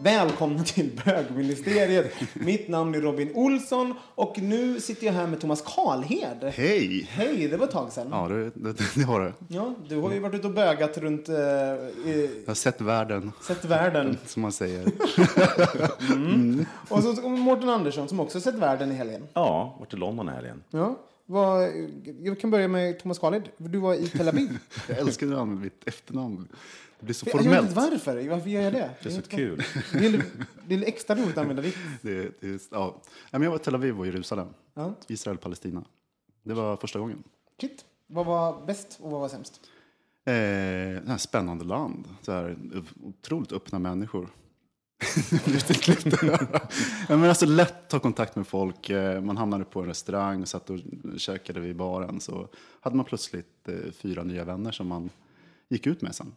Välkomna till bögministeriet. Mitt namn är Robin Olsson och nu sitter jag här med Thomas Karlhed. Hej! Hej, det var ett tag sedan. Ja, det, det, det har det. Ja, du har ju varit ute och bögat runt, eh, i, Jag har sett världen, sett världen. som man säger. Och så Mårten Andersson som också sett världen i helgen. Ja, vart i London i helgen. Ja, vad, jag kan börja med Thomas Karlhed. Du var i Tel Aviv. Jag älskar när du använder mitt efternamn. Det blir så Jag vet inte formellt. varför. Varför gör jag det? Det är så kul. Det är, det är extra roligt att använda ditt. Det, det, är- ja. Jag var i Tel Aviv och Jerusalem. Ja. Israel-Palestina. Det var första gången. Shit. Vad var bäst och vad var sämst? Eh, det här spännande land. Så här, otroligt öppna människor. Men alltså lätt att ta kontakt med folk. Eh, Man hamnade på en restaurang och satt och käkade vid baren. Så hade man plötsligt eh, fyra nya vänner som man gick ut med sen.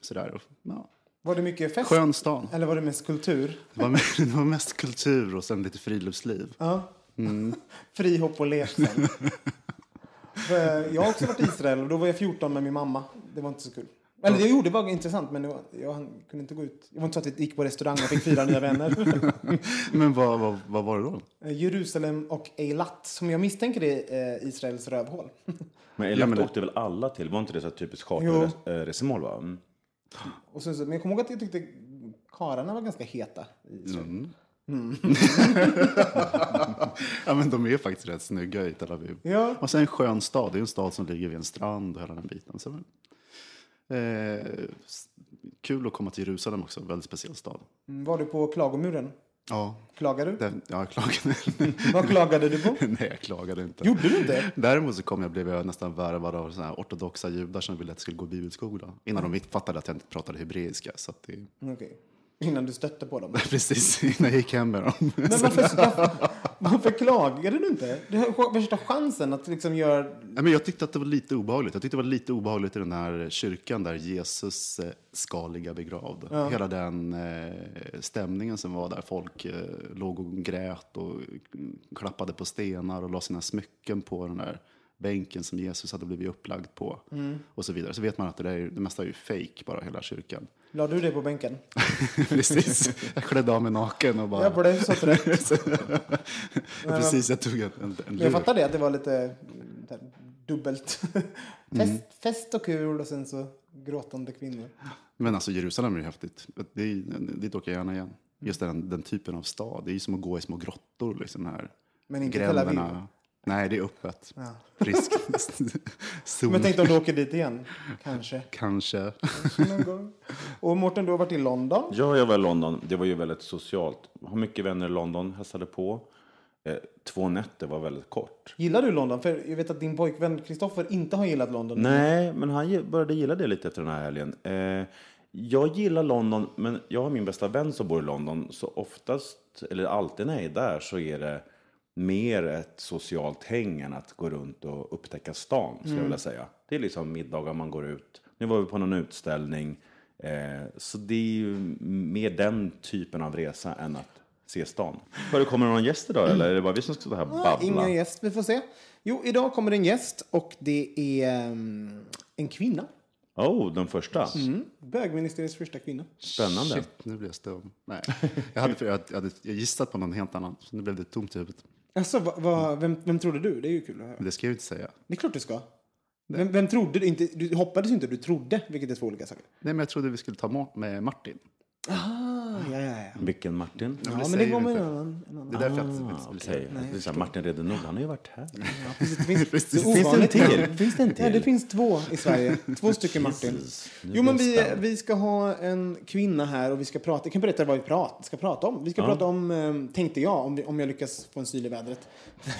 Sådär. och, Ja. Var det mycket fest? Skön stan. Eller var det mest kultur? Det var, mest, det var mest kultur och sen lite friluftsliv. Ja. Fri hopp och lek sen. För jag har också varit i Israel och då var jag 14 med min mamma. Det var inte så kul. Eller det gjorde var intressant men var, jag kunde inte gå ut. Det var inte så att vi gick på restaurang och fick fyra nya vänner. Men vad, vad, vad var det då? Eh, Jerusalem och Eilat som jag misstänker är eh, Israels rövhål. Men Eilat Ja, men åkte väl alla till? Var inte det så typiskt charterresmål? Va? Mm. Och sen, så- men jag kommer ihåg att jag tyckte kararna var ganska heta i Israel. Ja, men de är faktiskt rätt snygga i Tel Aviv. Ja. Och sen en skön stad. Det är en stad som ligger vid en strand och hela den biten. Så, eh, kul att komma till Jerusalem också. Väldigt speciell stad. Mm, Var du på klagomuren? Ja, Klagade du? det, ja jag klagade. Vad klagade du på? Nej, jag klagade inte. Gjorde du inte? Däremot så kom jag, blev jag nästan värvad av såna här ortodoxa judar som ville att jag skulle gå bibelskola. Innan de fattade att jag inte pratade hebreiska. Så det, Okej. Innan du stötte på dem. precis, innan jag gick hem med dem. Men varför, varför, varför klagade du inte? Du har värsta chansen att liksom göra... Nej, men jag tyckte att det var lite obehagligt. Jag tyckte det var lite obehagligt i den här kyrkan där Jesus eh, ska ligga begravd. Hela den eh, stämningen som var där. Folk eh, låg och grät och mm, klappade på stenar och la sina smycken på den där bänken som Jesus hade blivit upplagd på. Och så vidare. Så vet man att det, där, är- det mesta är ju fake bara, hela kyrkan. La du det på bänken? Precis. Jag klädde av mig naken och bara... Ja, på det så rätt. Precis, jag tog en, en, lur. jag fattar det, att det var lite mm, där, dubbelt. Fest, fest och kul och sen så gråtande kvinnor. Men alltså Jerusalem är ju häftigt. Det är, dit åker jag gärna igen. Just den, den typen av stad. Det är ju som att gå i små grottor. Liksom här. Men inte Tel Aviv. Nej, det är öppet. Ja. Friskt. Sol. Men tänk om du åker dit igen. Kanske. Kanske. Någon gång. Och Mårten, du har varit i London. Ja, jag var i London. Det var ju väldigt socialt. Jag har mycket vänner i London, hälsade på. Eh, två nätter var väldigt kort. Gillar du London? För jag vet att din pojkvän Kristoffer inte har gillat London. Nej, men han började gilla det lite efter den här helgen. Eh, jag gillar London, men jag har min bästa vän som bor i London. Så oftast, eller alltid när jag är där, så är det mer ett socialt häng än att gå runt och upptäcka stan, skulle jag vilja säga. Det är liksom middagar man går ut. Nu var vi på någon utställning. Eh, så det är ju mer den typen av resa än att se stan. Förekommer det någon gäst idag, eller är det bara vi som ska stå här och babbla? ingen gäst, vi får se. Jo, idag kommer en gäst och det är um, en kvinna. Oh, den första. Mm. Bögministeriets första kvinna. Spännande. Shit, nu blir jag stum. Nej. Jag hade, jag, hade jag gissat på någon helt annan. Så nu blev det tomt i huvudet. Alltså, va, va, vem, vem trodde du? Det är ju kul att höra. Det ska jag ju inte säga. Det är klart du ska. Vem, vem trodde du? Inte, du hoppades ju inte, du trodde, vilket är två olika saker. Nej, men jag trodde vi skulle ta Ma- med Martin. Ah, ja, ja, ja. Vilken Martin? Ja, det men det säger kommer en annan. En annan. Det är därför jag Ah, inte vill säga det. Det är så här, Martin Redenord, han har ju varit här. Ja, precis, det finns, Precis. det Finns det en till? Finns det en till? Ja, det finns två i Sverige. Två stycken Martin. Jesus, Jo, men vi, vi ska ha en kvinna här och vi ska prata. Jag kan berätta vad vi prat, ska prata om. Vi ska prata om, eh, tänkte jag, om, om jag lyckas få en syl i vädret.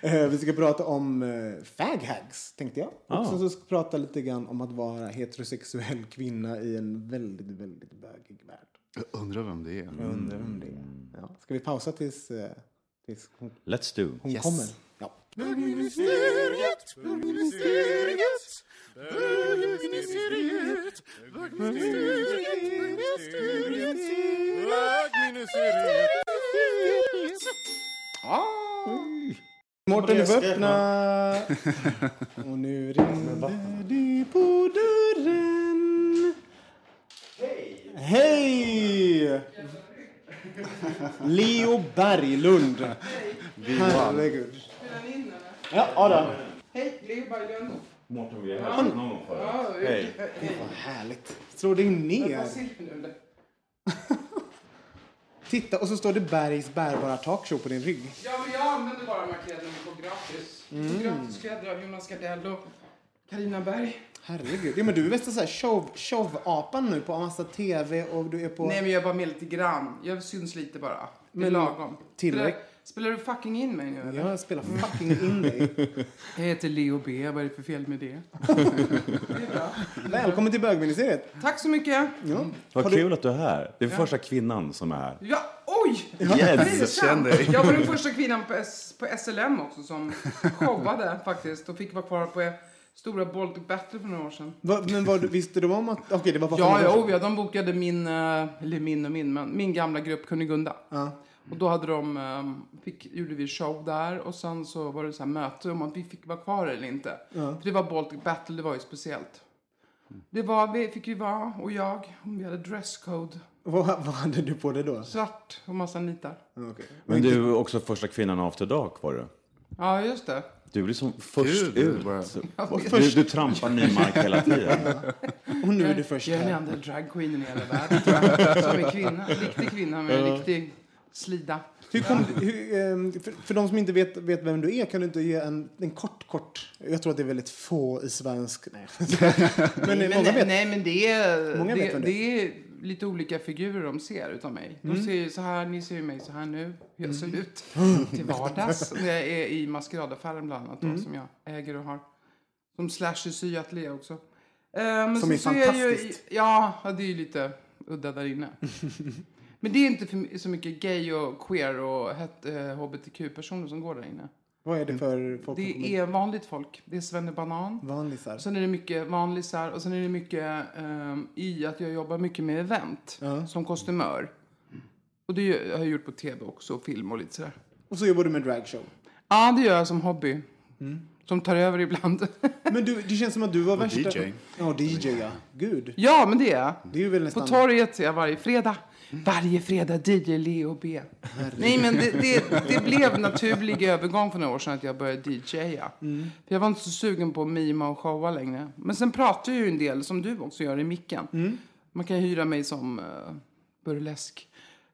Eh, vi ska prata om eh, faghags, tänkte jag. Ah. Och så ska vi prata lite grann om att vara heterosexuell kvinna i en väldigt, väldigt bögig värld. Jag undrar vem det är. Jag undrar vem det är. Ja. Ska vi pausa tills, eh, tills hon, Let's do. hon Yes. kommer? Ja. Mårten, du får öppna. Och nu ringde det på dörren. Hej! Leo Berglund. Herregud. Ja, Adam. Hej, Leo Berglund. Mårten, vi har hört någon förut. Hej. Vad härligt. Slå dig ner. Titta, och så står det Bergs bärbara talkshow på din rygg. Ja, men jag använder bara de här kläderna på gratis. Gratiskläder av Jonas Gardell och Carina Berg. Herregud. Ja, men du är värsta så här show, showapan nu på massa tv och du är på... Nej, men jag är bara med lite grann. Jag syns lite bara. Det är Men lagom. tillräck- Spelar, spelar du fucking in mig nu eller? Jag spelar fucking in dig. Jag heter Leo B. Vad är det för fel med det? det är bra. Välkommen till bögministeriet. Tack så mycket. Ja. Vad du- kul att du är här. Det är första kvinnan som är här. Ja, oj! Yes! Jag dig. Jag var den första kvinnan på, S, på SLM också som showade faktiskt och fick vara kvar på stora Baltic Battle för några år sedan. Va, men vad, visste du om att... Okej, det var bara Ja, ja, sedan. ja, de bokade min, eh, eller min och min, men min gamla grupp Kunigunda. Ja. Och då hade de, eh, fick, gjorde vi show där och sen så var det så här möte om att vi fick vara kvar eller inte. För det var Baltic Battle, det var ju speciellt. Det var, vi fick ju vara, och jag, vi hade dresscode. Vad, vad hade du på dig då? Svart och massa nitar. Ja, okej. Men du är också första kvinnan after dark var du. Ja, just det. Du är liksom först Gud, ut. bara- Du, du trampar ny mark hela tiden. Och nu är du först Jag är den enda dragqueenen i hela världen, tror jag. Som är kvinna. En riktig kvinna med en riktig slida. Hur kom, hur, ehm, för, för de som inte vet, vet vem du är, kan du inte ge en, en kort, kort... Jag tror att det är väldigt få i svensk... Nej. men Nej, många vet. nej, men det är, Många vet det, vem det det är lite olika figurer de ser utav mig. De Mm. ser ju så här, ni ser ju mig så här nu, hur jag ser ut till vardags. När jag är i maskeradaffären bland annat, då, Mm. som jag äger och har. Som Slasher syateljé också. Men Som så är ju- fantastiskt. Ja, ja, det är ju lite udda där inne. men det är inte för, så mycket gay och queer och het, eh, hbtq-personer som går där inne. Vad är det för folk? Det är vanligt folk. Det är svennebanan. Vanlisar. Sen är det mycket vanlisar och sen är det mycket ehm, i att jag jobbar mycket med event Ja. som kostymör. Och det har jag gjort på tv också, och film och lite sådär. Och så jobbar du med dragshow. Ja, det gör jag som hobby. Mm. Som tar över ibland. Men du, det känns som att du var värsta... DJ. Ja, DJ, ja. Gud. ja, men det är jag. Det är väl På nästan... torget är jag varje fredag. Varje fredag DJ Leo B. Nej, men det, det, det blev naturlig övergång för några år sedan att jag började DJa. Mm. För jag var inte så sugen på att mima och showa längre. Men sen pratar jag ju en del, som du också gör i micken. Mm. Man kan hyra mig som uh, burlesk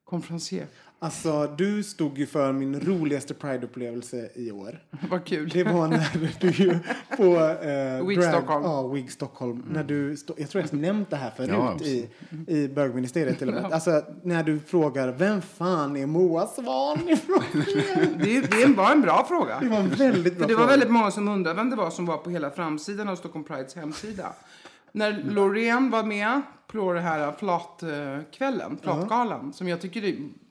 konferencier. Alltså, du stod ju för min roligaste Pride-upplevelse i år. Vad kul. Det var när du ju på... Eh, Wig Stockholm. Ja, Wig Stockholm. När du stå, jag tror jag har nämnt det här förut Ja, i, i bögministeriet till och med. Alltså, när du frågar vem fan är Moa Svahn ifrån? Det, det var en bra fråga. Det var en väldigt bra För det var fråga. väldigt många som undrade vem det var som var på hela framsidan av Stockholm Prides hemsida. När Loreen var med på det här flatkvällen, flatgalan, som jag tycker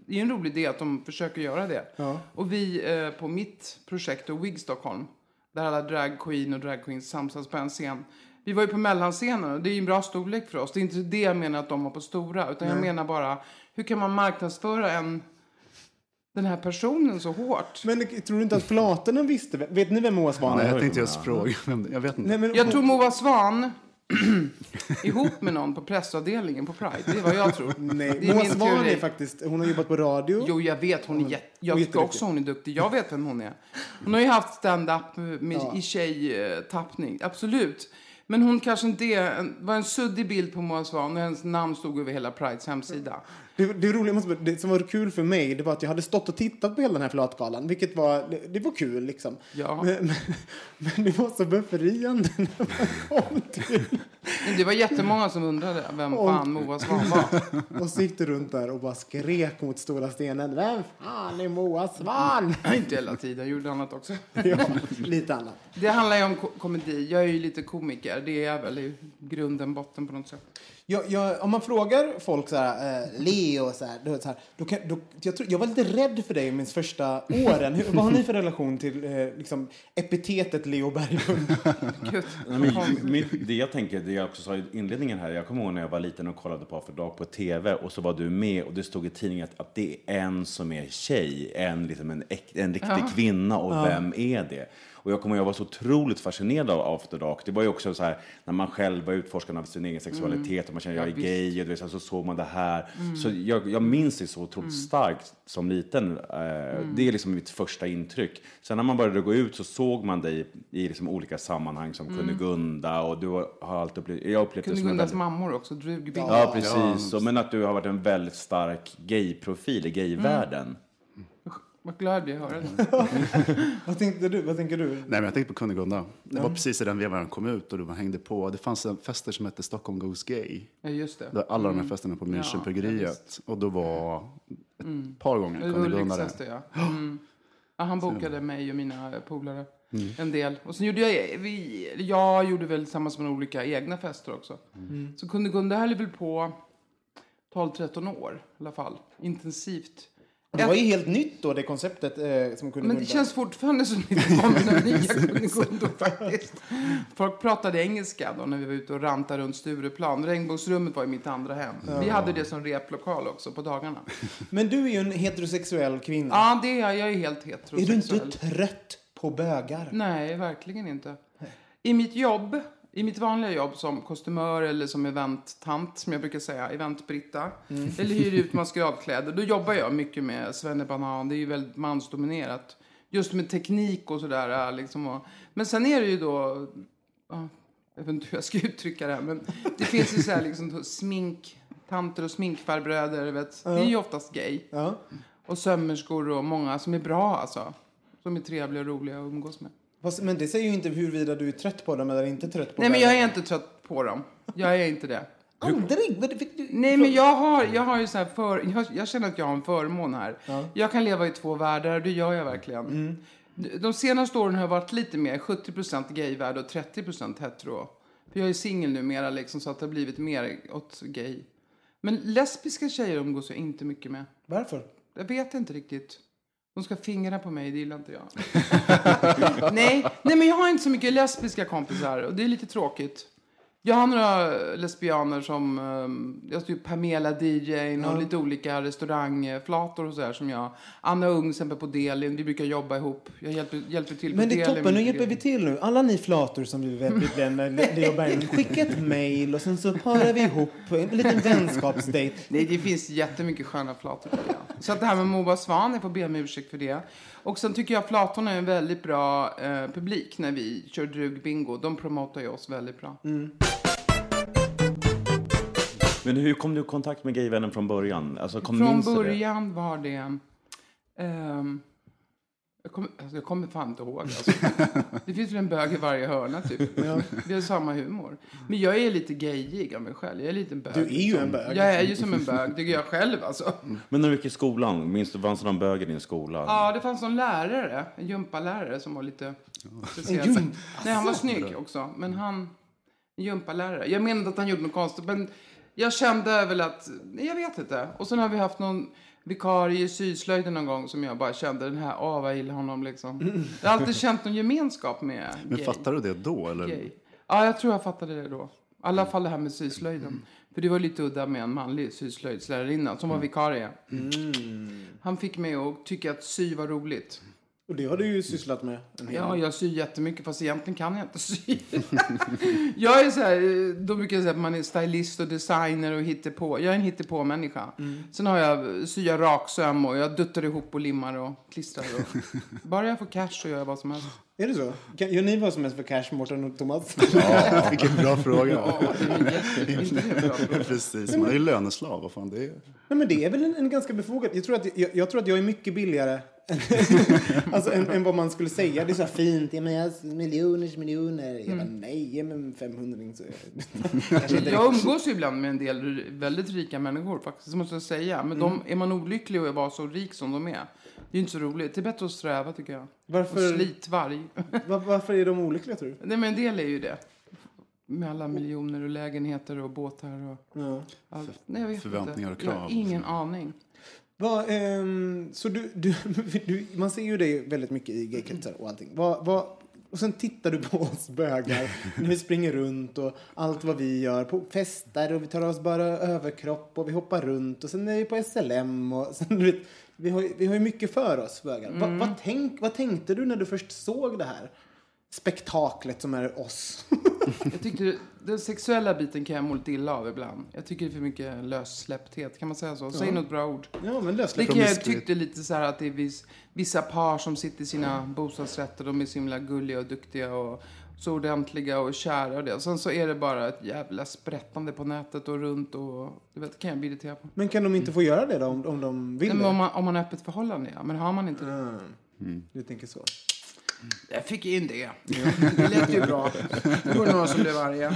det är en rolig idé att de försöker göra det. Ja. Och vi eh, på mitt projekt, och Wig Stockholm, där alla drag queen och drag queens samsas på en scen. Vi var ju på mellanscenen och det är ju en bra storlek för oss. Det är inte det jag menar att de var på stora, utan jag menar bara hur kan man marknadsföra en den här personen så hårt? Men tror du inte att flatorna visste? Vet ni vem Moa Svahn Nej, är? jag tänkte just fråga. Jag vet inte. Nej, men, Jag tror Moa Svan ihop med någon på pressavdelningen på Pride. Det är vad jag tror. Nej, det är Moa Svahn är faktiskt, hon har jobbat på radio. Jo, jag vet. Hon är är Jag tycker också hon är duktig. Jag vet vem hon är. Hon har ju haft stand-up med, Ja. i tjejtappning. Absolut. Men hon kanske inte är... Var en suddig bild på Moa Svahn och hennes namn stod över hela Prides hemsida. Det, det, roliga, måste det som var kul för mig det var att jag hade stått och tittat på hela den här flatgalan, vilket var, det, det var kul liksom. Ja. Men, men, men det var så befriande när man kom till... Det var jättemånga som undrade vem fan Moa Svahn var. Och så gick du runt där och bara skrek mot stora stenen. Vem fan är Moa Svahn? Inte hela tiden, jag gjorde annat också. ja, lite annat. Det handlar ju om ko- komedi. Jag är ju lite komiker. Det är väl i grunden, botten på något sätt. Jag, jag, om man frågar folk så här, eh, Leo så här, då, så här då kan, då, jag, tror, jag var lite rädd för dig minst första åren. Hur, vad har ni för relation till eh, liksom, epitetet Leo Berglund? Gud, Nej, men, min, det jag tänker, det jag också sa i inledningen här, jag kommer ihåg när jag var liten och kollade på After Dark på TV och så var du med och det stod i tidningen att, att det är en som är tjej, en, liksom en, en riktig kvinna och vem är det? Och jag kommer ihåg, jag var så otroligt fascinerad av After Dark. Det var ju också så här, när man själv var utforskande av sin egen sexualitet och man kände jag är Ja, gay och du vet, så, så såg man det här. Så jag, jag minns det så otroligt starkt som liten. Eh, Det är liksom mitt första intryck. Sen när man började gå ut så såg man dig i liksom olika sammanhang som Kunigunda och du har alltid upplevt, jag upplevt det som väldigt, mammor också, Drugbingo. Ja, precis. Och, men att du har varit en väldigt stark gayprofil i gayvärlden. Vad glad jag blir att höra det. vad, tänkte du, vad tänker du? Nej, men jag tänkte på Kunigunda. Det var precis i den vevan den kom ut och du hängde på. Det fanns en fester som hette Stockholm Goes Gay. Ja, just det. Där alla de här festerna på Ja, Münchenbryggeriet. och då var ett par gånger Ulriks där. ja. Mm. ja. Han bokade mig och mina polare. Mm. En del. Och sen gjorde jag, vi, jag gjorde väl tillsammans med olika egna fester också. Mm. Så kunde Gunde höll väl på 12-13 år i alla fall. Intensivt. Det var ju helt nytt då, det konceptet eh, som kunde Men det känns fortfarande som det kom några nya Kunigundor faktiskt. Folk pratade engelska då när vi var ute och rantade runt Stureplan. Regnbågsrummet var ju mitt andra hem. Vi hade det som replokal också på dagarna. Men du är ju en heterosexuell kvinna. Ja, det är jag. Jag är helt är du heterosexuell. inte trött på bögar? Nej, verkligen inte. I mitt jobb, i mitt vanliga jobb som kostymör eller som eventtant, som jag brukar säga, eventbritta, eller hyr ut maskeradkläder, då jobbar jag mycket med svennebanan. Det är ju väldigt mansdominerat. Just med teknik och sådär. Liksom. Men sen är det ju då, ja, jag vet inte hur jag ska uttrycka det här, men det finns ju så här liksom smink, tanter och sminkfarbröder, vet. Det är ju oftast gay. Ja. Och sömmerskor och många som är bra alltså. Som är trevliga och roliga att umgås med. Fast, men det säger ju inte huruvida du är trött på dem eller inte trött på Nej, men jag är inte trött på dem. Jag är inte det. Aldrig? Fick du... Nej, men jag har, jag har ju så här för, jag, jag känner att jag har en förmån här. Jag kan leva i två världar, det gör jag verkligen. De- De senaste åren har jag varit lite mer 70% gayvärld och 30% hetero. För jag är singel numera liksom, så att det har blivit mer åt gay. Men lesbiska tjejer umgås jag inte mycket med. Varför? Jag vet inte riktigt. De ska fingra på mig, det gillar inte jag. nej, nej, men jag har inte så mycket lesbiska kompisar och det är lite tråkigt. Jag har några lesbianer som, um, jag styr Pamela DJ och lite olika restaurangflator och sådär som jag. Anna Ung exempel på Delin, vi brukar jobba ihop. Jag hjälper, hjälper till på Men det är toppen, nu hjälper vi till nu. Alla ni flator som blir väldigt vänner, Leo Berglund, skicka ett mail och sen så parar vi ihop en liten vänskapsdate. Nej, det finns jättemycket sköna flator. Så att det här med Moa Svan, jag får be om ursäkt för det. Och sen tycker jag flatorna är en väldigt bra eh, publik när vi kör drugbingo. De promotar ju oss väldigt bra. Men hur kom du i kontakt med gayvännen från början? Alltså, Från du det? början var det... ehm, jag, kommer, alltså jag kommer fan inte ihåg. Alltså. Det finns väl en bög i varje hörna, typ. Vi har samma humor. Men jag är lite gayig av mig själv. Jag är lite en bög. Du är ju en bög. Jag är ju som en bög, tycker jag själv alltså. Men när du gick i skolan, minns du, fanns det någon bög i din skola? Ja, det fanns någon lärare, en gympalärare som var lite speciell. En Nej, han var snygg också. Men han, en gympalärare. Jag menade att han gjorde något konstigt, men jag kände väl att, nej, jag vet inte. Och sen har vi haft någon vikarie i syslöjden någon gång som jag bara kände, den här, åh vad gillar honom liksom. Jag har alltid känt någon gemenskap med Men gay. fattar du det då? Eller? gay. Ja, jag tror jag fattade det då. I alla fall det här med syslöjden. För det var lite udda med en manlig syslöjdslärarinna som var vikarie. Han fick mig att tycka att sy var roligt. Och det har du ju sysslat med Ja, jag syr jättemycket fast egentligen kan jag inte sy. jag är så här, då brukar jag säga att man är stylist och designer och hittepå. Jag är en hittepå-människa. Sen har jag syar raksöm och jag duttar ihop och limmar och klistrar. Och... Bara jag får cash så gör jag vad som helst. Är det så? Kan, gör ni vad som helst för cash, Mårten och Thomas? Ja, vilken bra fråga. Ja, det är jätte- inte det bra fråga. Precis, man är ju löneslav. Vad fan det är. Nej, men det är väl en, en ganska befogad... Jag tror, att, jag, jag tror att jag är mycket billigare alltså, än, än vad man skulle säga. Det är så här fint. Ja, men jag har miljoners miljoner. Jag bara, nej, ge mig en 500 så Jag riktigt. umgås ju ibland med en del väldigt rika människor faktiskt, måste jag säga. Men de, är man olycklig och är bara så rik som de är, det är ju inte så roligt. Det är bättre att sträva tycker jag. Varför- Och slitvarg. Var, varför är de olyckliga, tror du? Nej men en del är ju det. Med alla miljoner och lägenheter och båtar och Ja. allt. Nej, jag vet Förväntningar inte. och krav. Jag har ingen aning. Vad, ehm, så du, du, du, man ser ju dig väldigt mycket i gaykretsar och allting. Vad, vad, och sen tittar du på oss bögar när vi springer runt och allt vad vi gör på fester och vi tar oss bara överkropp och vi hoppar runt och sen är vi på SLM och sen, du vet, vi, har, vi har ju mycket för oss bögar. Va, vad, tänk, vad tänkte du när du först såg det här spektaklet som är oss? Jag tyckte den sexuella biten kan jag må lite illa av ibland. Jag tycker det är för mycket lössläppthet. Kan man säga så? Säg något bra ord. ja, men Det lössläpp. kan jag tyckte lite så här att det är viss, vissa par som sitter i sina bostadsrätter. De är så himla gulliga och duktiga och så ordentliga och kära och det. Sen så är det bara ett jävla sprättande på nätet och runt och du vet, det kan jag bli irriterad på. Men kan de inte få göra det då om, om de vill Nej, men om det? man, om man har öppet förhållande, ja. Men har man inte det? Mm. Du tänker så. Jag fick in det. Det lät ju bra. Det var några som blev arga.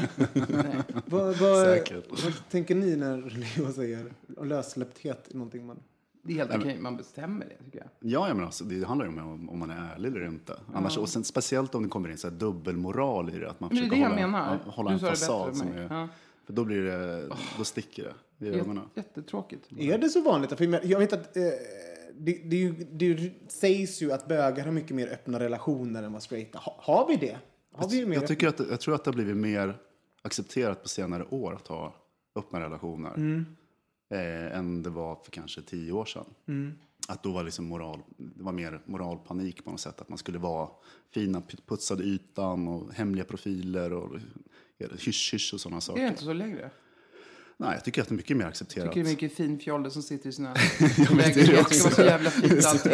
Vad, vad, vad tänker ni när Leo säger lössläppthet är någonting man... Det är helt okej. Man bestämmer det, tycker jag. Ja, ja men alltså, det handlar ju om om man är ärlig eller inte. Annars, och sen, speciellt om det kommer in så här dubbelmoral i det. Att man Men försöker det hålla, menar. ja, hålla en fasad. Som är, Ja. För då blir det, då sticker det i ögonen. Jätte- Jättetråkigt. Är det så vanligt? För jag vet att eh, det, det, det sägs ju att bögar har mycket mer öppna relationer än vad straighta ha, Har vi det? Har vi mer Jag, tycker att, jag tror att det har blivit mer accepterat på senare år att ha öppna relationer. Mm eh, än det var för kanske tio år sedan. Mm. Att då var liksom moral, det var mer moralpanik på något sätt. Att man skulle vara fina putsade ytan och hemliga profiler och hysch-hysch och sådana saker. Det är inte så längre. Nej, jag tycker att det är mycket mer accepterat. Jag tycker det är mycket finfjolle som sitter i sina ja, lägenheter. Det ska vara så jävla fint allting.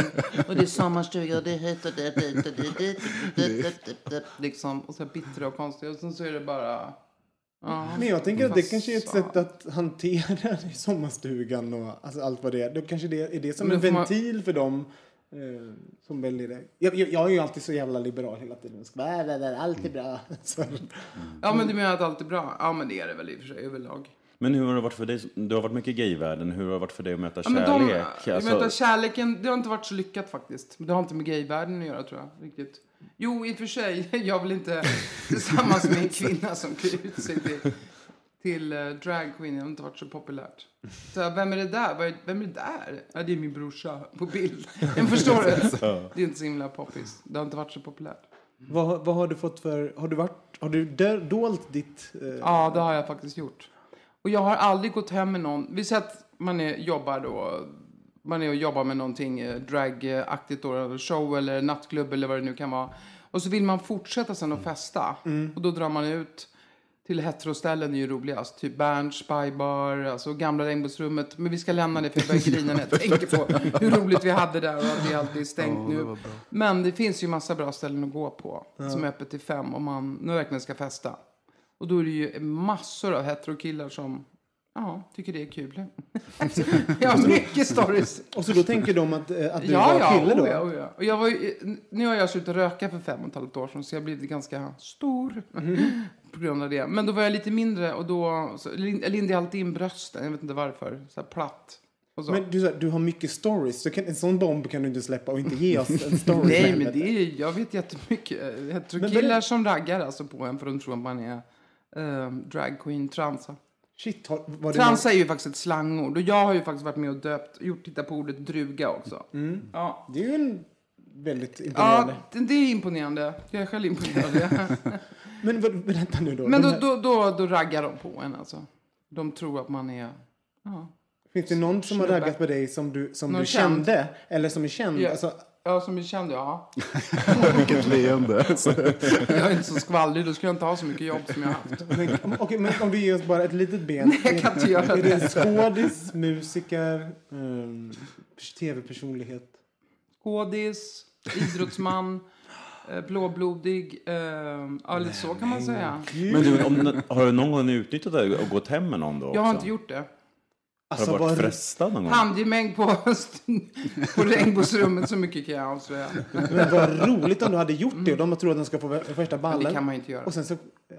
och det är sommarstuga och det är hit och det är dit och det är dit. Liksom. Och så bittra och konstiga. Och sen så är det bara... Ja. Men jag tänker att det kanske är ett sätt att hantera sommarstugan och alltså allt vad det är. Då kanske det är det som en får man- ventil för dem eh, som väljer det. Jag, jag, jag är ju alltid så jävla liberal hela tiden. Ska vara, "Där, där, Allt är bra. Så, ja, men du menar att allt är bra? Ja, men det är det väl i och för sig överlag. Men hur har det varit för dig? Du har varit mycket i gayvärlden. Hur har det varit för dig att möta Ja, de, kärlek? jag Alltså- menar, kärleken, det har inte varit så lyckat faktiskt. Det har inte med gayvärlden att göra tror jag. Riktigt. Jo, i och för sig. Jag vill inte tillsammans med en kvinna som klär ut sig till, till uh, dragqueen. Det har inte varit så populärt. Så, vem är det där? Vad är- Vem är det där? Ja, det är min brorsa på bild. Men förstår du? Det är inte så himla poppis. Det har inte varit så populärt. vad, vad har du fått för... Har du, varit, har du dö- dolt ditt... Eh, Ja, det har jag faktiskt gjort. Och jag har aldrig gått hem med någon. Vi säger att man är, jobbar då. Man är och jobbar med någonting eh, dragaktigt då. Show eller nattklubb eller vad det nu kan vara. Och så vill man fortsätta sen att festa. Och då drar man ut till heteroställen är ju roligast. Typ Berns, Spybar, alltså gamla regnbågsrummet. Men vi ska lämna det för jag börjar grina när jag tänker på hur roligt vi hade där och att det alltid är stängt nu. Men det finns ju massa bra ställen att gå på. Som är öppet till fem om man nu verkligen ska festa. Och då är det ju massor av heterokillar som ja, tycker det är kul. jag har mycket stories. Och så då tänker de att, eh, att du Ja, var ja, kille då? oh, ja, oh, ja. Och jag var nu har jag slutat röka för fem och ett halvt år sedan så jag har blivit ganska stor på grund av det. Men då var jag lite mindre och då så, jag alltid in brösten. Jag vet inte varför. Så här platt. Men du, du har mycket stories. Så kan, en sån bomb kan du inte släppa och inte ge oss en story. Nej, men det är, jag vet jättemycket eh, Men heterokillar berätta- som raggar alltså på en för de tror att man är eh, drag queen, transa. Shit, har, var det Transa är ju faktiskt ett slangord och jag har ju faktiskt varit med och döpt, gjort titta på ordet druga också. Mm. Ja. någon- Det är ju en väldigt imponerande. Ja, det, är imponerande. Jag är själv imponerad. Men berätta nu då. Men då, här- då, då, då raggar de på en alltså. De tror att man är... Ja. Finns det någon som har Snubbe. raggat på dig som du, som Någon du känd? kände? Eller som är känd? Ja. Alltså, Ja, som är känd, ja. Vilket leende. Jag är inte så skvallrig, då skulle jag inte ha så mycket jobb som jag har haft. Men, okej, men om du ger oss bara ett litet ben. Nej, jag kan inte göra Är det. det skådis, musiker, um, tv-personlighet? Skådis, idrottsman, eh, blåblodig. Eh, ja, lite så kan man säga. Men du, om, har du någon gång utnyttjat det och gått hem med någon då också? Jag har inte gjort det. Har Alltså, du varit frestad någon gång? Handgemäng på, på regnbågsrummet, så mycket kan jag avslöja. Men vad roligt om du hade gjort det och de tror att de ska få första ballen. Men det kan man inte göra. Och sen så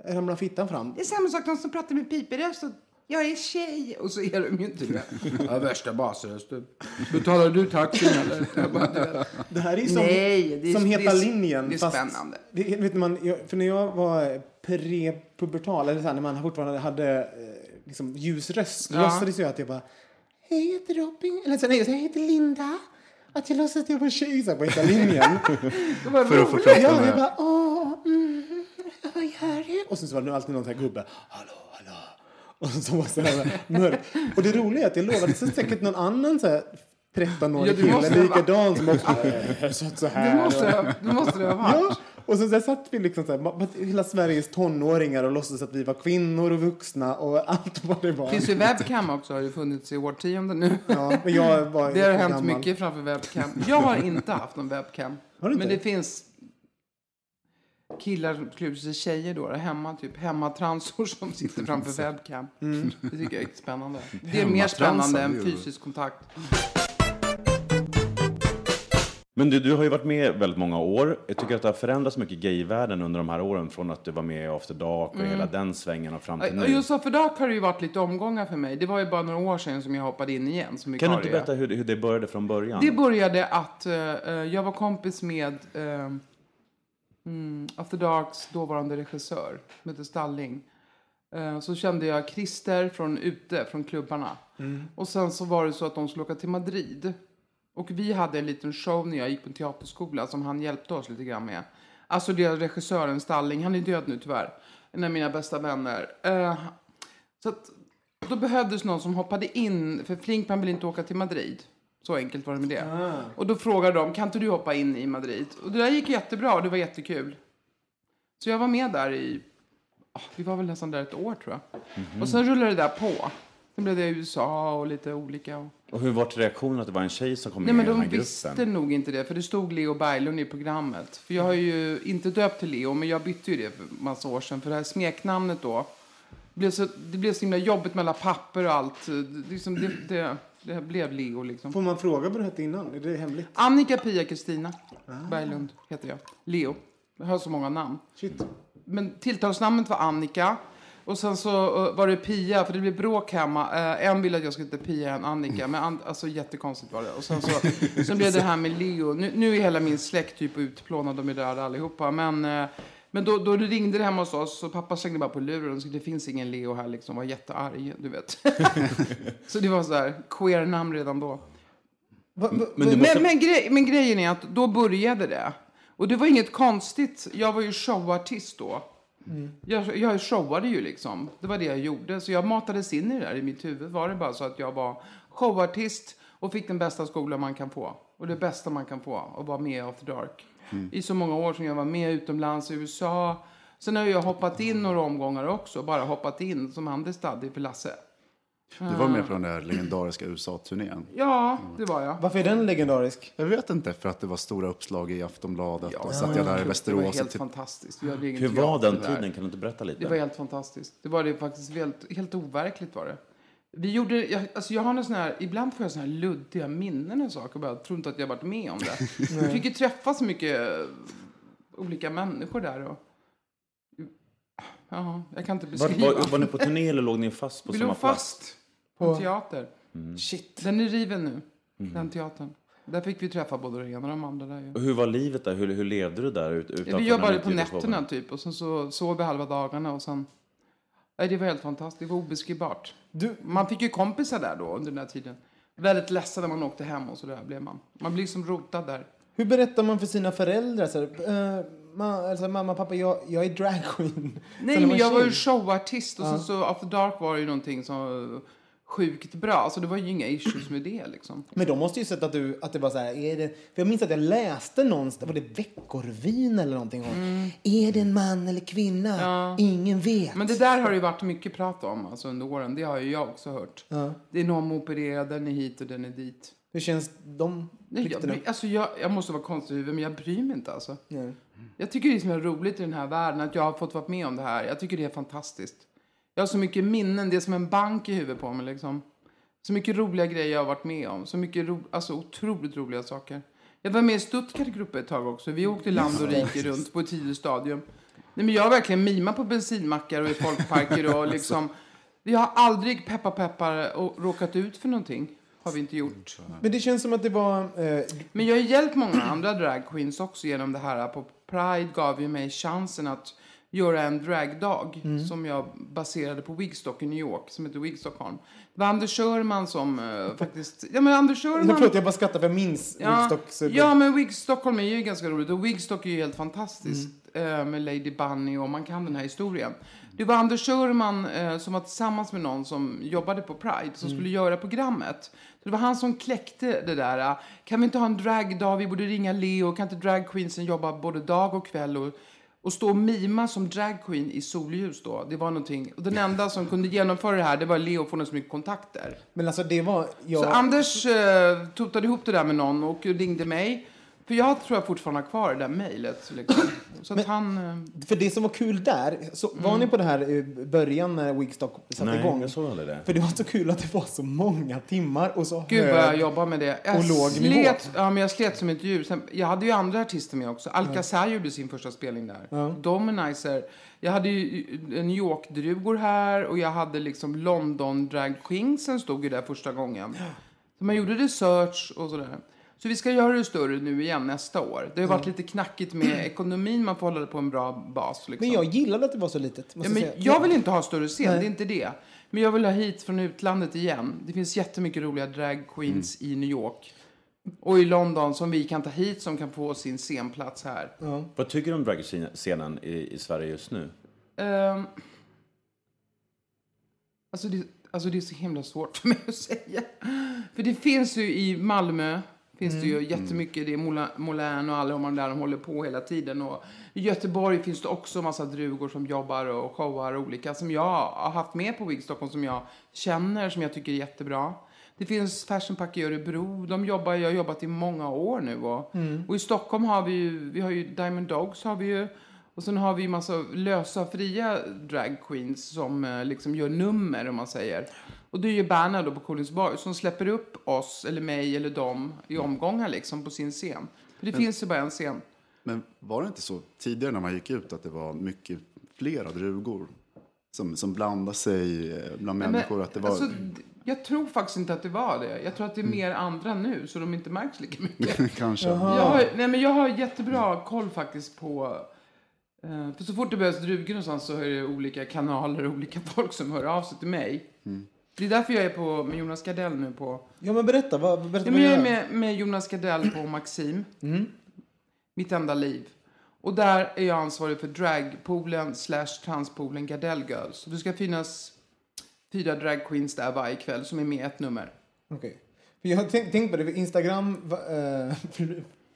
ramlar fittan fram. Det är samma sak de som pratar med piperöst. och Jag är tjej. Och så är de ju inte det. Ja, värsta basrösten. Betalar du taxin eller? Bara. Det här är som, Nej, det är- som det Heta är- linjen. det är fast- spännande. Det, vet man, för när jag var prepubertal, eller så här, när man fortfarande hade eh, liksom, ljus röst, Ja. låtsades jag att jag bara Hej, jag heter Robin. Eller så, nej, jag heter Linda. Att jag låtsades att jag var tjej så här, på Heta linjen. Var För att få prata ja, jag med... bara åh, mm, vad gör du? Och sen så var det alltid någon sån här gubbe. Hallå, hallå. Och så var det så här mörkt. Och det roliga är att jag lovade så säkert någon annan så här 13-årig Ja, kille likadan som också satt så här. Det måste, det måste det ha varit. Ja, och så satt vi liksom så här, hela Sveriges tonåringar och låtsades att vi var kvinnor och vuxna och allt vad det var. finns ju webcam också, har ju funnits i årtionden nu. Ja, men jag var Det har hänt gammal. mycket framför webcam. Jag har inte haft någon webcam. Har du inte? Men det finns killar som klär sig tjejer då, hemma, typ hemmatransor som sitter framför webcam. Mm. Det tycker jag är spännande. Det är mer spännande än fysisk kontakt. Men du, du har ju varit med väldigt många år. Jag tycker att det har förändrats mycket i gayvärlden under de här åren. Från att du var med i After Dark och hela den svängen och fram till Mm. Ja, nu. Just så, för Dark har det ju varit lite omgångar för mig. Det var ju bara några år sedan som jag hoppade in igen som Kan du inte vikarie. berätta hur, hur det började från början? Det började att eh, jag var kompis med uh, mm, After Darks dåvarande regissör, som heter Stalling. Så kände jag Christer från ute, från klubbarna. Och sen så var det så att de skulle åka till Madrid. Och vi hade en liten show när jag gick på en teaterskola som han hjälpte oss lite grann med. Alltså det är regissören Stalling, han är död nu tyvärr. En av mina bästa vänner. Eh, så att då behövdes någon som hoppade in, för Flinkman ville inte åka till Madrid. Så enkelt var det med det. Och då frågade de, kan inte du hoppa in i Madrid? Och det där gick jättebra och det var jättekul. Så jag var med där i, ah, vi var väl nästan där ett år tror jag. Och sen rullade det där på. Sen blev det USA och lite olika. Och... Och hur var reaktionen att det var en tjej som kom Nej med men i den de här visste gruppen? nog inte det, för det stod Leo Berglund i programmet. För jag har ju inte döpt till Leo, men jag bytte ju det för massa år sedan. För det här smeknamnet då, blev så, det blev så himla jobbigt med alla papper och allt. Det, liksom, det, det, det blev Leo liksom. Får man fråga vad du hette innan? Är det hemligt? Annika Pia Kristina Berglund heter jag. Leo. Jag har så många namn. Shit. Men tilltalsnamnet var Annika. Och sen så eh, var det Pia, för det blev bråk hemma. Eh, en ville att jag skulle heta Pia, en Annika. Men an, alltså jättekonstigt var det. Och sen så sen blev det här med Leo. Nu, nu är hela min släkt typ utplånad, de är döda allihopa. Men, eh, men då, då ringde det hemma hos oss och pappa slängde bara på luren och sa det finns ingen Leo här liksom. Var jättearg, du vet. så det var så här queer-namn redan då. Men Men, måste- men, grej, men grejen är att då började det. Och det var inget konstigt. Jag var ju showartist då. Jag, jag showade ju liksom. Det var det jag gjorde. Så jag matades in i det där i mitt huvud. Var det bara så att jag var showartist och fick den bästa skolan man kan få. Och det bästa man kan få. Och vara med i After Dark. I så många år som jag var med utomlands i USA. Sen har jag hoppat in några omgångar också. Bara hoppat in som understudy för Lasse. Du var med på den där legendariska USA-turnén. Ja, det var jag. Varför är den legendarisk? Jag vet inte, för att det var stora uppslag i Aftonbladet och satt jag där i Det var Västerås. helt typ- fantastiskt. Vi hade egen Hur var den där. tiden? Kan du inte berätta lite? Det var helt fantastiskt. Det var det faktiskt helt, helt overkligt var det. Vi gjorde, jag, alltså jag har en sån här, ibland får jag såna här luddiga minnen och saker. Jag tror inte att jag har varit med om det. Vi fick ju träffa så mycket olika människor där. Och, ja, jag kan inte var, beskriva. var, var ni på turné eller låg ni fast på Vi samma låg plats? fast på en teater. Shit. Den är riven nu, den teatern. Där fick vi träffa både det ena och de andra där ju. Och hur var livet där? Hur, hur levde du där ut, utanför Vi jobbade på nätterna typ och sen så sov vi halva dagarna och sen... Nej, det var helt fantastiskt. Det var obeskrivbart. Du, Man fick ju kompisar där då under den här tiden. Väldigt ledsen när man åkte hem och så där blev man. Man blir liksom rotad där. hur berättar man för sina föräldrar? Så här, eh, ma, alltså, mamma, pappa, jag, jag är dragqueen. Nej, men jag var ju showartist och sen så After Dark var ju någonting som sjukt bra. Så det var ju inga issues med det liksom. Men de måste ju sett att, du, att det var så här, är det, för jag minns att jag läste någonstans, var det Veckorvin eller någonting om, är det en man eller kvinna? Ingen vet. Men det där har det ju varit mycket prat om alltså, under åren. Det har ju jag också hört. Det är någon opererad, den är hit och den är dit. Hur känns de Nej, jag, alltså jag, jag måste vara konstig i huvudet, men jag bryr mig inte alltså. Jag tycker det är är roligt i den här världen, att jag har fått vara med om det här. Jag tycker det är fantastiskt. Jag har så mycket minnen, det är som en bank i huvudet på mig liksom. Så mycket roliga grejer jag har varit med om. Så mycket ro, alltså otroligt roliga saker. Jag var med i Stuttgart-gruppen ett tag också. Vi åkte land och rike runt på ett tidigt stadium. Nej, men jag har verkligen mimat på bensinmackar och i folkparker och liksom. Vi har aldrig, peppar peppar, och råkat ut för någonting. Har vi inte gjort. Men det känns som att det var... Eh, Men jag har hjälpt många andra dragqueens också genom det här. På Pride gav ju mig chansen att göra en dragdag som jag baserade på Wigstock i New York, som heter Wig Stockholm. Det var Anders Körman som eh, faktiskt... Ja, men Anders Körman... förlåt, jag bara skrattar för jag minns Ja, Woodstock. så- ja, men Wig Stockholm är ju ganska roligt. Och Wigstock är ju helt fantastiskt. eh, Med Lady Bunny och man kan den här historien. Det var Anders Körman eh, som var tillsammans med någon som jobbade på Pride som skulle göra programmet. Så det var han som kläckte det där. eh, Kan vi inte ha en dragdag? Vi borde ringa Leo. Kan inte dragqueensen jobba både dag och kväll? Och, och stå och mima som dragqueen i solljus då. Det var någonting. Och den enda som kunde genomföra det här, det var Leo, har så mycket kontakter. Men alltså det var... Jag, Så Anders eh, totade ihop det där med någon och ringde mig. För jag tror jag fortfarande har kvar det där mejlet. Liksom. Så att han... Eh, För det som var kul där, så var ni på det här i början när Wigstock satte Nej, igång? jag såg aldrig det. För det var så kul att det var så många timmar och så Gud vad jag hög... jobbar med det. Jag och låg nivå. slet, ja, men jag slet som ett djur. Sen, jag hade ju andra artister med också. Alcazar gjorde sin första spelning där. Dominizer. Jag hade ju eh, New York-drugor här och jag hade liksom London Drag Queensen stod ju där första gången. Så man gjorde research och sådär. Så vi ska göra det större nu igen nästa år. Det har varit lite knackigt med ekonomin. Man får hålla det på en bra bas. Liksom. Men jag gillade att det var så litet. Måste Ja, men säga. jag vill inte ha större scen, Nej. det är inte det. Men jag vill ha hit från utlandet igen. Det finns jättemycket roliga drag queens Mm. i New York. Och i London som vi kan ta hit som kan få sin scenplats här. Vad tycker du om dragscenen i, i Sverige just nu? Ehm, alltså, det, alltså det är så himla svårt för mig att säga. För det finns ju i Malmö, finns det ju jättemycket. Det är Molin och alla de där de håller på hela tiden. Och I Göteborg finns det också massa drugor som jobbar och showar olika. Som jag har haft med på Wig Stockholm som jag känner, som jag tycker är jättebra. Det finns Fashion Pack i Örebro. De jobbar, jag har jobbat i många år nu. Och, och i Stockholm har vi ju, vi har ju Diamond Dogs har vi ju. Och sen har vi ju massa lösa, fria drag queens som eh, liksom gör nummer, om man säger. Och det är ju Berna då på Kolingsborg som släpper upp oss, eller mig, eller dem i omgångar liksom på sin scen. För det finns ju bara en scen. Men var det inte så tidigare när man gick ut att det var mycket flera drugor som, som blandade sig eh, bland Men, människor? Att det var... alltså, jag tror faktiskt inte att det var det. Jag tror att det är mer andra nu, så de inte märks lika mycket. Kanske. Jag har, nej, men jag har jättebra koll faktiskt på... Eh, för så fort det behövs drugor någonstans så är det olika kanaler och olika folk som hör av sig till mig. Det är därför jag är på, med Jonas Gardell nu på... Ja, men berätta. Vad, berätta Ja, men jag är med, med Jonas Gardell på Maxim. Mitt enda liv. Och där är jag ansvarig för dragpoolen slash transpoolen Gardell Girls. Det ska finnas fyra dragqueens där varje kväll som är med ett nummer. Okej. För jag har tänkt, tänkt på det, för Instagram eh,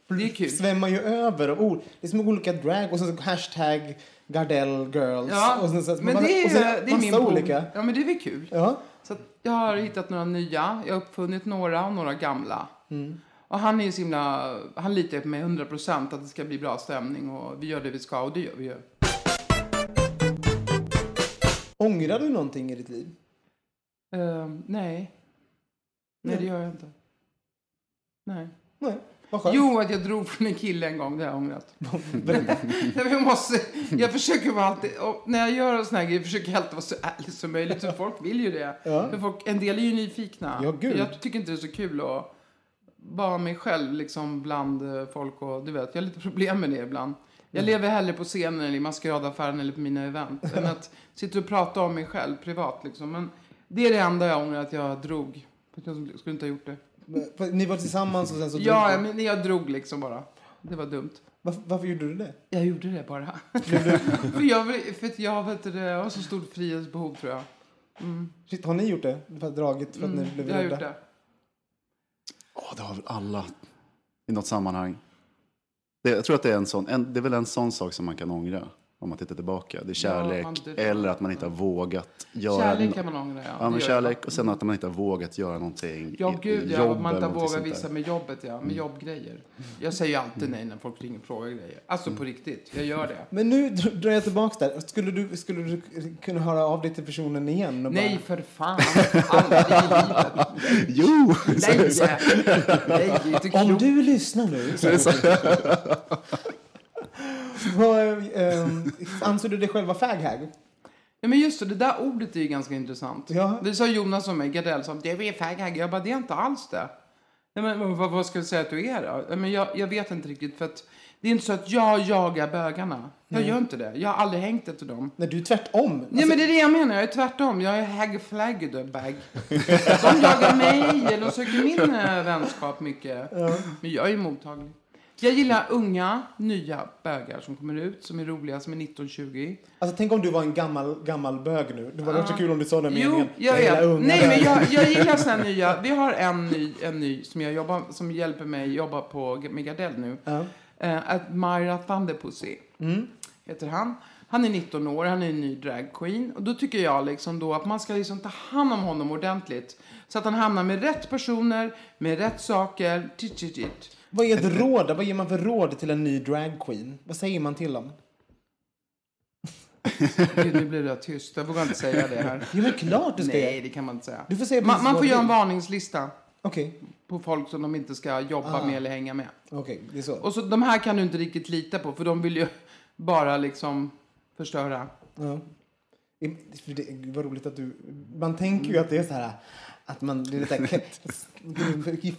Det är kul. svämmar ju över av ord. Det är som olika drag och sen så hashtag Gardell girls. Ja, och sen, men man- det är, och sen det är min pool. olika. Ja, men det är väl kul. Ja. Så jag har hittat några nya, jag har uppfunnit några och några gamla. Och han är ju så himla, han litar på mig 100% att det ska bli bra stämning och vi gör det vi ska och det gör vi ju. Ångrar du någonting i ditt liv? Ehm, nej. Nej, det gör jag inte. Nej. Nej. Jo, att jag drog från en kille en gång, det har jag ångrat. Jag, måste, jag försöker vara alltid, när jag gör såna här grejer försöker jag alltid vara så ärlig som möjligt. För folk vill ju det. Ja. För folk, en del är ju nyfikna. Ja, gud. Jag tycker inte det är så kul att vara mig själv liksom bland eh, folk. Och, du vet, jag har lite problem med det ibland. Jag lever hellre på scenen eller i maskeradaffären eller på mina event. än att sitta och prata om mig själv privat. Liksom. Men det är det enda jag ångrar att jag drog. Jag skulle inte ha gjort det. Ni var tillsammans och sen så... Ja, men jag drog liksom bara. Det var dumt. varför, varför gjorde du det? Jag gjorde det bara. för jag, för att jag, vet du det, jag har så stort frihetsbehov tror jag. Shit, har ni gjort det? För att dragit för att ni blev Jag har rädda? gjort det. Åh, det har väl alla i något sammanhang. Det, jag tror att det är, en sån, en, det är väl en sån sak som man kan ångra om man tittar tillbaka. Det är kärlek man drar. eller att man inte har vågat göra Kärlek kan man ångra, ja. Ja, men kärlek och sen att man inte har vågat göra någonting Ja, gud ja. jobb Om man inte har vågat visa. Mm. med jobbet, ja. Med jobbgrejer. Jag säger ju alltid nej när folk ringer och frågar grejer. Alltså Mm. på riktigt. Jag gör det. Men nu dr- drar jag tillbaka där. Skulle du, skulle du kunna höra av dig till personen igen? Och Nej, för fan. Aldrig i livet. Jo! Nej, nej, det är inte Bara, om du lyssnar nu. Ehm, anser du dig själva faghag? Ja, men just det, det där ordet är ju ganska intressant. Ja. Det sa Jonas om mig, Gardell sa det är faghag. Jag bara, det är inte alls det. Nej, men vad, vad ska jag säga att du är då? Ja, Men jag, jag vet inte riktigt för att det är inte så att jag jagar bögarna. Jag gör inte det. Jag har aldrig hängt efter dem. Nej, du är tvärtom. Alltså, Nej men det är det jag menar, jag är tvärtom. Jag är hag bag. De jagar mig, eller de söker min äh, vänskap mycket. Men jag är mottaglig. Jag gillar unga, nya bögar som kommer ut, som är roliga, som är 19-20. Alltså, tänk om du var en gammal, gammal bög nu. Det var varit så kul om du sa den Jo, meningen. jag gillar vet. unga Nej, men jag, jag gillar såna nya. Vi har en ny, en ny som, jag jobbar, som hjälper mig jobba på med Gardell nu. Ja. Uh, Admira Thunderpussy heter han. Han är 19 år, han är en ny dragqueen. Och då tycker jag liksom då att man ska liksom ta hand om honom ordentligt. Så att han hamnar med rätt personer, med rätt saker. Tit, tit, tit. Vad är ett råd? Vad ger man för råd till en ny dragqueen? Vad säger man till dem? Gud, nu blir det tyst. Jag vågar inte säga det här. Jo, men klart du ska Nej, det kan man inte säga. Du får säga man, man får göra en varningslista Okej, på folk som de inte ska jobba Ah. med eller hänga med. okej, det är så. Och så de här kan du inte riktigt lita på, för de vill ju bara liksom förstöra. Ja. Det, vad roligt att du... Man tänker ju att det är så här... Att man... Det är lite här...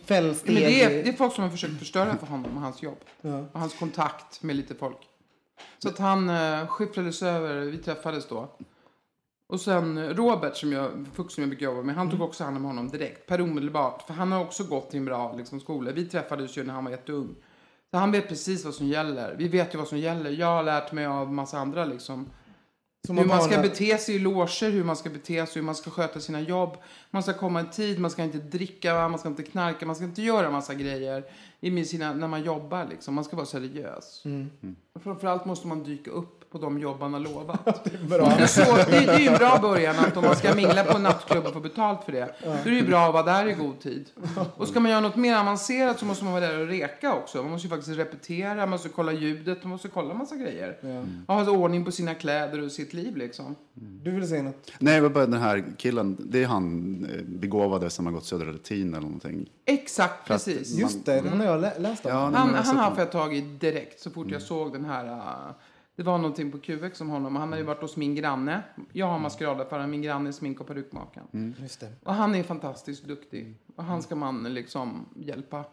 Fällsteg. Men det är, det är folk som har försökt förstöra för honom och hans jobb. Ja. Och hans kontakt med lite folk. Så att han uh, skyfflades över, vi träffades då. Och sen eh, Robert, som jag, Fuchs som jag brukar jobba med, han tog också hand om honom direkt, per omedelbart. För han har också gått till en bra liksom, skola. Vi träffades ju när han var jätteung. Så han vet precis vad som gäller. Vi vet ju vad som gäller. Jag har lärt mig av massa andra liksom. Hur man ska varnar- bete sig i loger, hur man ska bete sig, hur man ska sköta sina jobb. Man ska komma i tid, man ska inte dricka, man ska inte knarka, man ska inte göra massa grejer i sina, när man jobbar. Liksom. Man ska vara seriös. Mm. Framförallt måste man dyka upp på de jobb man har lovat. Det är, så, det, det är ju en bra början att om man ska mingla på en nattklubb och få betalt för det. Då är det ju bra att vara där i god tid. Och ska man göra något mer avancerat så måste man vara där och reka också. Man måste ju faktiskt repetera, man måste kolla ljudet, man måste kolla en massa grejer. Och ha ordning på sina kläder och sitt liv liksom. Du vill säga något? Nej, var bara den här killen, det är han eh, begåvade som har gått Södra Latin eller någonting. Exakt, För precis. Just det, den har jag lä- läst om. Ja, Han, han har fått tag i direkt så fort jag såg den här. Det var någonting på QX om honom. Han har ju varit hos min granne. Jag har maskeradaffären, min granne är smink och perukmakaren. Det. Och han är fantastiskt duktig. Och han ska man liksom hjälpa,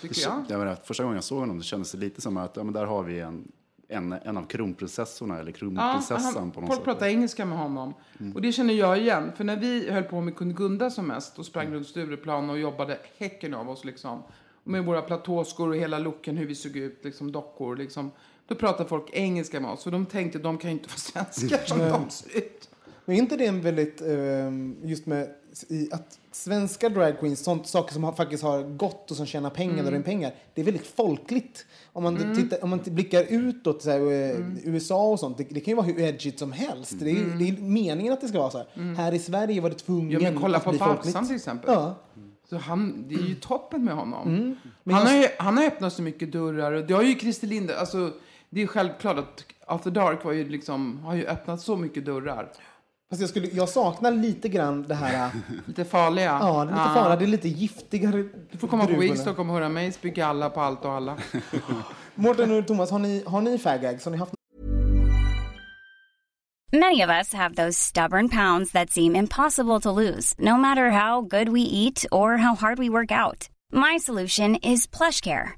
tycker jag. jag menar, första gången jag såg honom det kändes det lite som att ja, men där har vi en, en, en av kronprinsessorna eller Ja, kronprinsessan han, på något folk sätt. pratar engelska med honom. Och det känner jag igen. För när vi höll på med Kungunda som mest och sprang runt Stureplan och jobbade häcken av oss liksom. Med våra platåskor och hela looken, hur vi såg ut, liksom dockor liksom. Då pratade folk engelska med oss. Och de tänkte, de kan ju inte vara svenskar som de ser ut. Men är inte det en väldigt, ehm, just med att svenska dragqueens, sånt, saker som faktiskt har gått och som tjänar pengar, Mm. drar in pengar, det är väldigt folkligt. Om man, tittar, om man blickar utåt, så här, eh, Mm. USA och sånt, det, det kan ju vara hur edgigt som helst. Det, är, ju- det är meningen att det ska vara så här. Här i Sverige var det tvungen Mm. Ja, men kolla att på. Babsan till exempel. Ja. Så han, det är ju toppen med honom. Mm. Men Han, jag- har ju, han har öppnat så mycket dörrar. Och det har ju Christer Linde, alltså det är klart att After Dark var ju liksom, har ju öppnat så mycket dörrar. Fast jag, skulle, jag saknar lite grann det här, äh, Lite farliga. ja, det är lite farligt, det är lite giftigare Du får komma på druvorna. Wigstock och höra mig spy alla på allt och alla. Mårten och Thomas, har ni, har ni fagags? Har ni haft Many of us have those stubborn pounds that seem impossible to lose, no matter how good we eat or how hard we work out. My solution is PlushCare.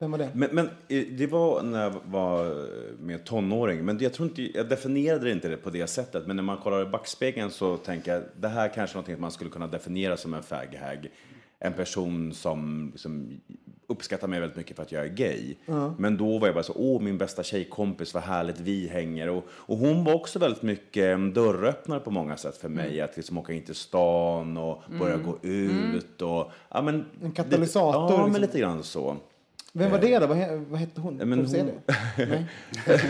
Vem var det? Men, men eh, det var när jag var eh, med tonåring. Men jag tror inte, jag definierade inte det på det sättet. Men när man kollar i backspegeln så tänker jag, det här kanske är någonting man skulle kunna definiera som en faghag. En person som, som uppskattar mig väldigt mycket för att jag är gay. Men då var jag bara så, åh min bästa tjejkompis, vad härligt vi hänger. Och, och hon var också väldigt mycket dörröppnare på många sätt för mig. Att liksom åka in till stan och börja gå ut. Och, ja, men, En katalysator, Lite, ja, liksom. men lite grann så. Vem var det då? Vad, he- vad hette hon? Ja, men Får hon- det? Nej.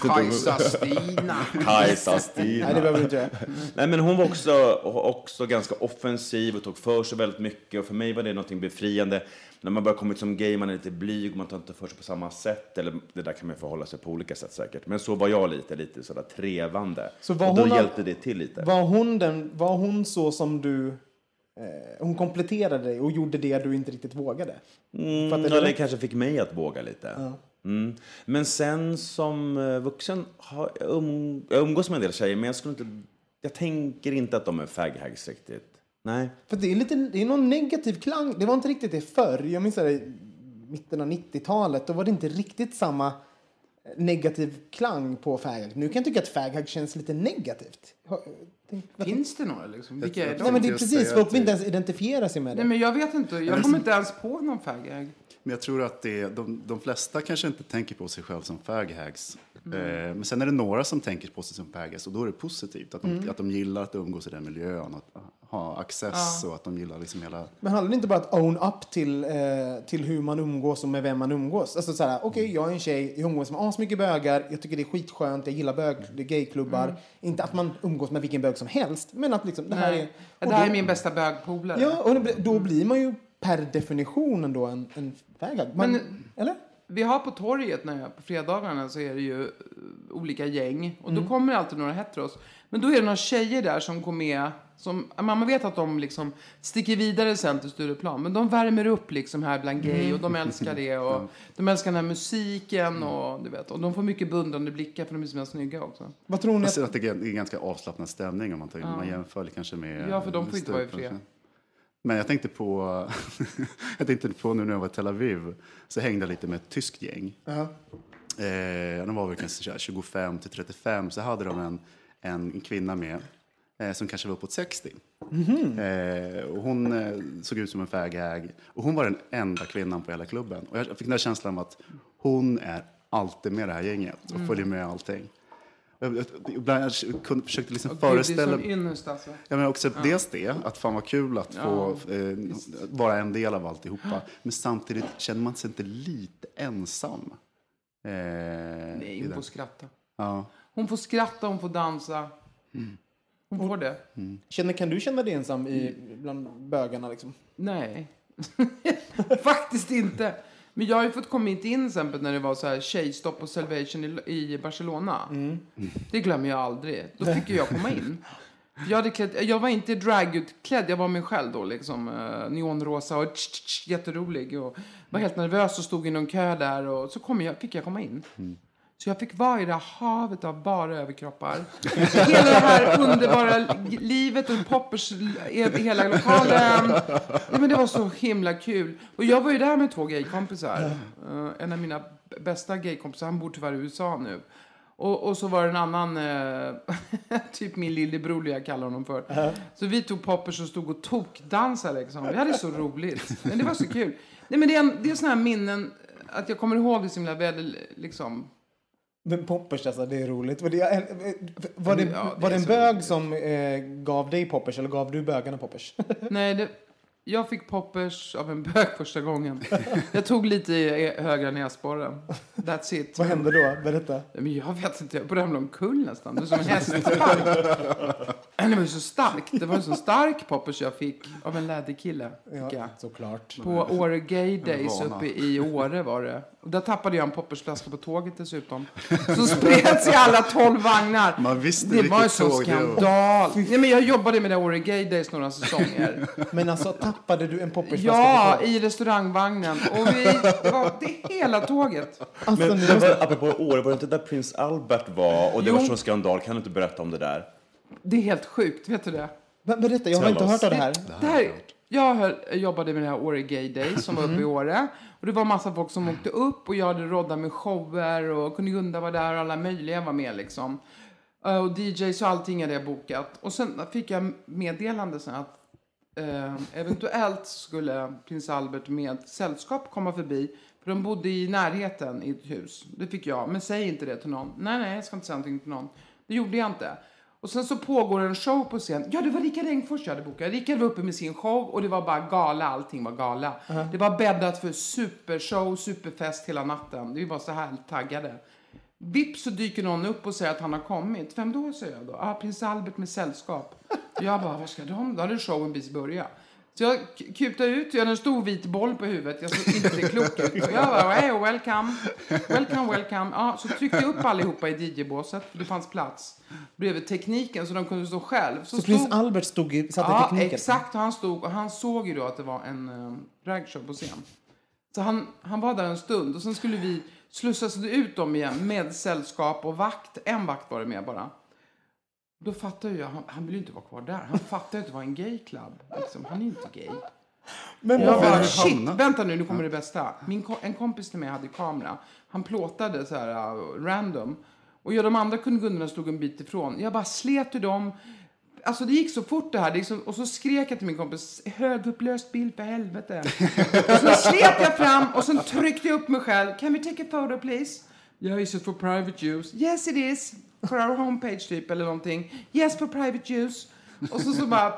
Kajsa-Stina. Kajsa-Stina. Nej, det behöver du inte göra. Nej, men hon var också, också ganska offensiv och tog för sig väldigt mycket. Och för mig var det något befriande. När man börjar komma ut som gay, man är lite blyg, man tar inte för sig på samma sätt. Eller det där kan man förhålla sig på olika sätt säkert. Men så var jag lite, lite sådär trevande. Så var och då hon- hjälpte det till lite. Var hon, den, var hon så som du... Eh, hon kompletterade dig och gjorde det du inte riktigt vågade? Mm, Fattar eller det? kanske fick mig att våga lite. Mm. Men sen som eh, vuxen, har jag, um, jag umgås med en del tjejer, men jag skulle inte, jag tänker inte att de är faghags riktigt. Nej. För det är, lite, det är någon negativ klang. Det var inte riktigt det förr. Jag minns det i mitten av 90-talet. Då var det inte riktigt samma negativ klang på faghag. Nu kan jag tycka att faghag känns lite negativt. Finns det några liksom? Vilka är de? Nej, men det är precis. Folk att vill inte ens identifiera sig med det. Nej, men jag vet inte. Jag kommer inte ens på någon faghag. Men jag tror att det, de, de flesta kanske inte tänker på sig själv som faghags. Mm. Eh, men sen är det några som tänker på sig som faghags och då är det positivt. Att de, Mm. att de gillar att umgås i den miljön, att ha access och att de gillar liksom hela... Men handlar det inte bara att own up till, eh, till hur man umgås och med vem man umgås? Alltså så här, okej, jag är en tjej, jag umgås med asmycket bögar, jag tycker det är skitskönt, jag gillar bög, det är gayklubbar. Inte att man umgås med vilken bög som helst, men att liksom, det här är... Nej. och Det här då- är min bästa bögpolare. Ja, och då blir man ju per definition ändå en, en fagag. Man, Men- eller? Vi har på torget när jag, på fredagarna så är det ju eh, olika gäng. Och Mm. då kommer det alltid några heteros. Men då är det några tjejer där som går med. Som, ja, man vet att de liksom sticker vidare sen till Stureplan. Men de värmer upp liksom här bland gay Mm. och de älskar det. Och de älskar den här musiken och du vet. Och de får mycket beundrande blickar för de är så snygga också. Vad tror ni? Jag Att, ser att det är en ganska avslappnad stämning om man, tar, man jämför det kanske med... Ja, för de får inte vara i fred. Men jag tänkte på, jag tänkte på nu när jag var i Tel Aviv, så hängde jag lite med ett tyskt gäng. Ja. Eh, de var väl kanske 25 till 35, så hade de en, en kvinna med som kanske var uppåt 60. Eh, och hon eh, såg ut som en faghag. Och hon var den enda kvinnan på hela klubben. Och jag fick den här känslan av att hon är alltid med det här gänget och följer med allting. Jag, jag, jag försökte liksom Och gud, det är föreställa sån ynnest alltså. Ja, men också dels det, att fan vad kul att få eh, vara en del av alltihopa. Men samtidigt känner man sig inte lite ensam. Eh, Nej, hon får skratta. Ja. Hon får skratta, hon får dansa. Hon får det. känner, kan du känna dig ensam i, bland bögarna? Liksom? Nej, faktiskt inte. Men jag har ju fått komma in till exempel när det var så här tjejstopp och Salvation i, i Barcelona. Det glömmer jag aldrig. Då fick jag komma in. Jag, hade klätt, jag var inte dragutklädd, jag var mig själv då liksom. Eh, neonrosa och tsch, tsch, jätterolig. Och var helt nervös och stod i någon kö där och så kom jag, fick jag komma in. Så jag fick vara i det här havet av bara överkroppar. Hela det här underbara livet och poppers i hela lokalen. Ja, men det var så himla kul. Och jag var ju där med två gaykompisar. Uh, en av mina bästa gaykompisar, han bor tyvärr i USA nu. Och, och så var det en annan, eh, typ min lillebror, jag kallar honom för. Uh-huh. Så vi tog poppers och stod och tokdansade liksom. Vi hade så roligt. Men det var så kul. Nej men det är, det är sådana här minnen, att jag kommer ihåg det så himla väl, liksom. Men poppers alltså, det är roligt. Var det, var det, ja, det var det en bög roligt. som eh, gav dig poppers eller gav du bögarna poppers? Nej, det, jag fick poppers av en bög första gången. Jag tog lite i e- högra näsborren. That's it. Vad hände då? Berätta. Men jag vet inte, jag började ramla omkull nästan. Det var som en hästspark. Den var så stark. Det var en så stark poppers jag fick av en läderkille. Ja, såklart. På Åre Gay Days uppe i Åre var det. Där tappade jag en poppersflaska på tåget dessutom. Som spreds i alla tolv vagnar. Man visste det var en sån skandal. Nej, men jag jobbade med det Åre Gay Days några säsonger. Men alltså tappade du en poppersflaska Ja, på i restaurangvagnen. Och vi, det var det hela tåget. Alltså, men, var, apropå Åre, var det inte där prins Albert var och det jo. var sån skandal? Kan du inte berätta om det där? Det är helt sjukt, vet du det? Men berätta, jag har inte hört av det här. Det, här jag höll, jobbade med det här Åre Gay Days som var uppe i mm. Åre. Och det var massa folk som åkte upp och jag hade roddat med shower och Kunigunda var där och alla möjliga var med liksom. Uh, och DJs och allting hade jag bokat. Och sen fick jag meddelande sen att uh, eventuellt skulle prins Albert med sällskap komma förbi. För de bodde i närheten i ett hus. Det fick jag. Men säg inte det till någon. Nej, nej, jag ska inte säga någonting till någon. Det gjorde jag inte. Och sen så pågår en show på scen. Ja, det var Rickard Engfors jag hade bokat. Rickard var uppe med sin show och det var bara gala. Allting var gala. Uh -huh. Det var bäddat för supershow, superfest hela natten. Vi var så här taggade. Vips så dyker någon upp och säger att han har kommit. Vem då, säger jag då. Ja, ah, prins Albert med sällskap. jag bara, var ska de? Då hade showen precis börjat. Så jag kutade ut, jag hade en stor vit boll på huvudet. Jag såg inte klok ut. Jag bara, hey, welcome, welcome, welcome. Ja, så tryckte jag upp allihopa i DJ-båset, för det fanns plats. Bredvid tekniken, så de kunde stå själv. Så, så stod, prins Albert stod i, satt ja, i tekniken? Ja, exakt. Och han stod, och han såg ju då att det var en um, dragshow på scen. Så han, han var där en stund, och sen skulle vi slussas ut dem igen med sällskap och vakt. En vakt var det med bara. Då fattar jag, han, han vill ju inte vara kvar där. Han fattar det var en gayklubb. Liksom, han är inte gay. Men jag bara, shit, vänta nu, nu kommer det bästa. Min, en kompis till mig hade kamera. Han plåtade så här uh, random. Och jag, de andra kundgundarna stod en bit ifrån. Jag bara slet ur dem. Alltså det gick så fort det här. Det så, och så skrek jag till min kompis, högupplöst bild för helvete. och så slet jag fram och så tryckte jag upp mig själv. Can we take a photo please? Yeah, is it for private use? Yes it is for our homepage typ eller någonting. Yes for private use. Och så, så bara,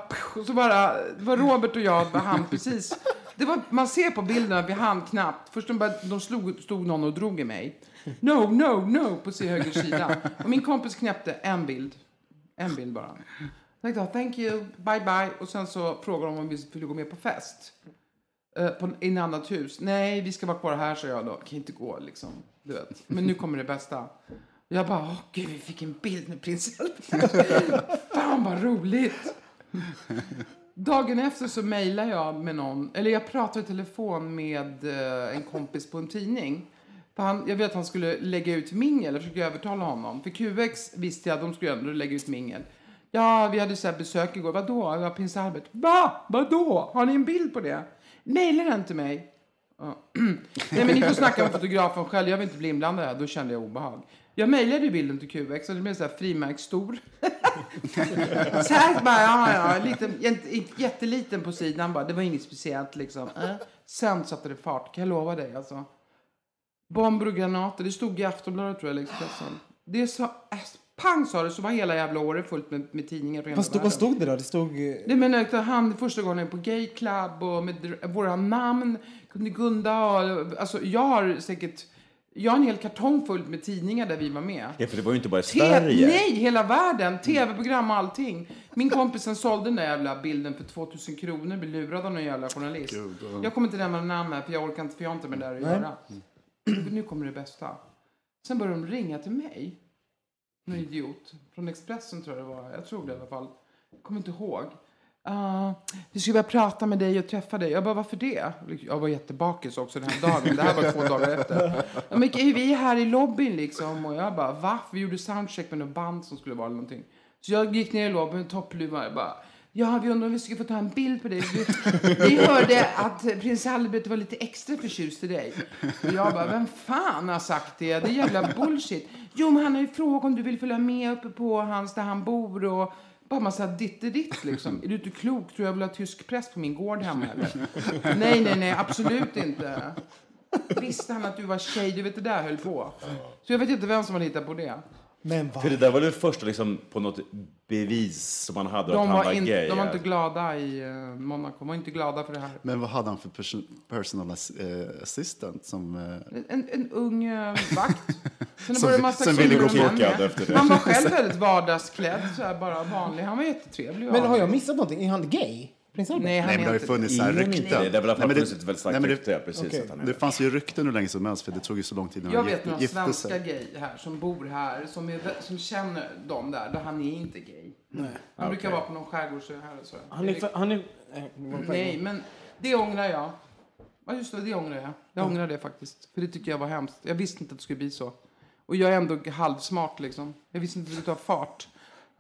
så bara, det var Robert och jag, han precis. Det var, man ser på bilden att vi hann knappt. Först de, bara, de slog, stod någon och drog i mig. No, no, no på sin höger sida. Och min kompis knäppte en bild. En bild bara. Jag tänkte, thank you, bye bye. Och sen så frågade de om vi skulle gå med på fest. Uh, på, I ett annat hus. Nej, vi ska vara kvar här, sa jag då. Kan inte gå liksom. Du vet. Men nu kommer det bästa. Jag bara, åh gud, vi fick en bild med prins Fan vad roligt! Dagen efter så mejlar jag med någon, eller jag pratar i telefon med eh, en kompis på en tidning. För han, jag vet att han skulle lägga ut mingel, jag försökte övertala honom. För QX visste jag att de skulle ändå lägga ut mingel. Ja, vi hade så här besök igår. Vadå? Ja, prins Albert. Va? Vadå? Har ni en bild på det? Mejla den till mig. Nej, men ni får snacka med fotografen själv. Jag vill inte bli inblandad här. Då kände jag obehag. Jag mejlade bilden till QX och det blev så här frimärksstor. så här bara, ja, ja, liten, jätteliten på sidan bara. Det var inget speciellt liksom. Äh. Sen satte det fart, kan jag lova dig alltså. Bomber och granater, det stod i Aftonbladet tror jag, Expressen. Det sa, äh, pang sa det, så var hela jävla året fullt med, med tidningar från vad stod, vad stod det då? Det stod... Det menar han första gången på Gay Club och med våra namn, kunde Gunda och, alltså jag har säkert jag har en hel kartong full med tidningar där vi var med. Ja, för det var ju inte bara i Sverige. Nej, hela världen. Tv-program och allting. Min kompis sålde den där jävla bilden för 2000 kronor. Blev lurad av någon jävla journalist. God, Jag kommer inte nämna namn här, för jag orkar inte, för jag har inte med det där att göra. nu kommer det bästa. Sen började de ringa till mig. Någon idiot. Från Expressen tror jag det var. Jag tror det i alla fall. Jag kommer inte ihåg. Uh, vi skulle vilja prata med dig och träffa dig. Jag bara, varför det? Jag var jättebakis också den här dagen. Det här var två dagar efter. Men vi är här i lobbyn liksom. Och jag bara, va? Vi gjorde soundcheck med något band som skulle vara eller någonting. Så jag gick ner i lobbyn med toppluva. Jag bara, ja, vi undrar om vi skulle få ta en bild på dig. Vi, vi hörde att prins Albert var lite extra förtjust i dig. Och jag bara, vem fan har sagt det? Det är jävla bullshit. Jo, men han har ju frågat om du vill följa med uppe på hans, där han bor och bara massa ditt liksom. Är du inte klok? Tror jag vill ha tysk press på min gård hemma eller? nej, nej, nej, absolut inte. Visste han att du var tjej? Du vet, det där höll på. Så jag vet inte vem som hade hittat på det. Men För det där var det första liksom, på något bevis som man hade De att han var, var in, gay. de var inte glada i uh, Monaco. De var inte glada för det här. Men vad hade han för perso- personal eh, assistant som... Eh, En, en ung vakt. Sen Som- var det en massa som ville gå med. efter det. Han var själv väldigt vardagsklädd, så här, bara vanlig. Han var jättetrevlig. Men har jag missat någonting? Är han gay? Prins Albert? Nej, han nej, men det har är ju inte funnits så här rykten. inte. Det är väl Nej, funnits ett väldigt starkt nej, rykte, precis. okej. Att han är Det fanns ju rykten hur länge som helst, för det tog ju så lång tid innan Jag vet några svenska gay här som bor här, som, är, som känner dem där, där han är inte gay. Han brukar vara på någon skärgårdsö här och så. Han är... För, han är eh, Nej, men det ångrar jag. Ja, just det, det ångrar jag. Jag ångrar det faktiskt. För det tycker jag var hemskt. Jag visste inte att det skulle bli så. Och jag är ändå halvsmart liksom. Jag visste inte att det skulle ta fart.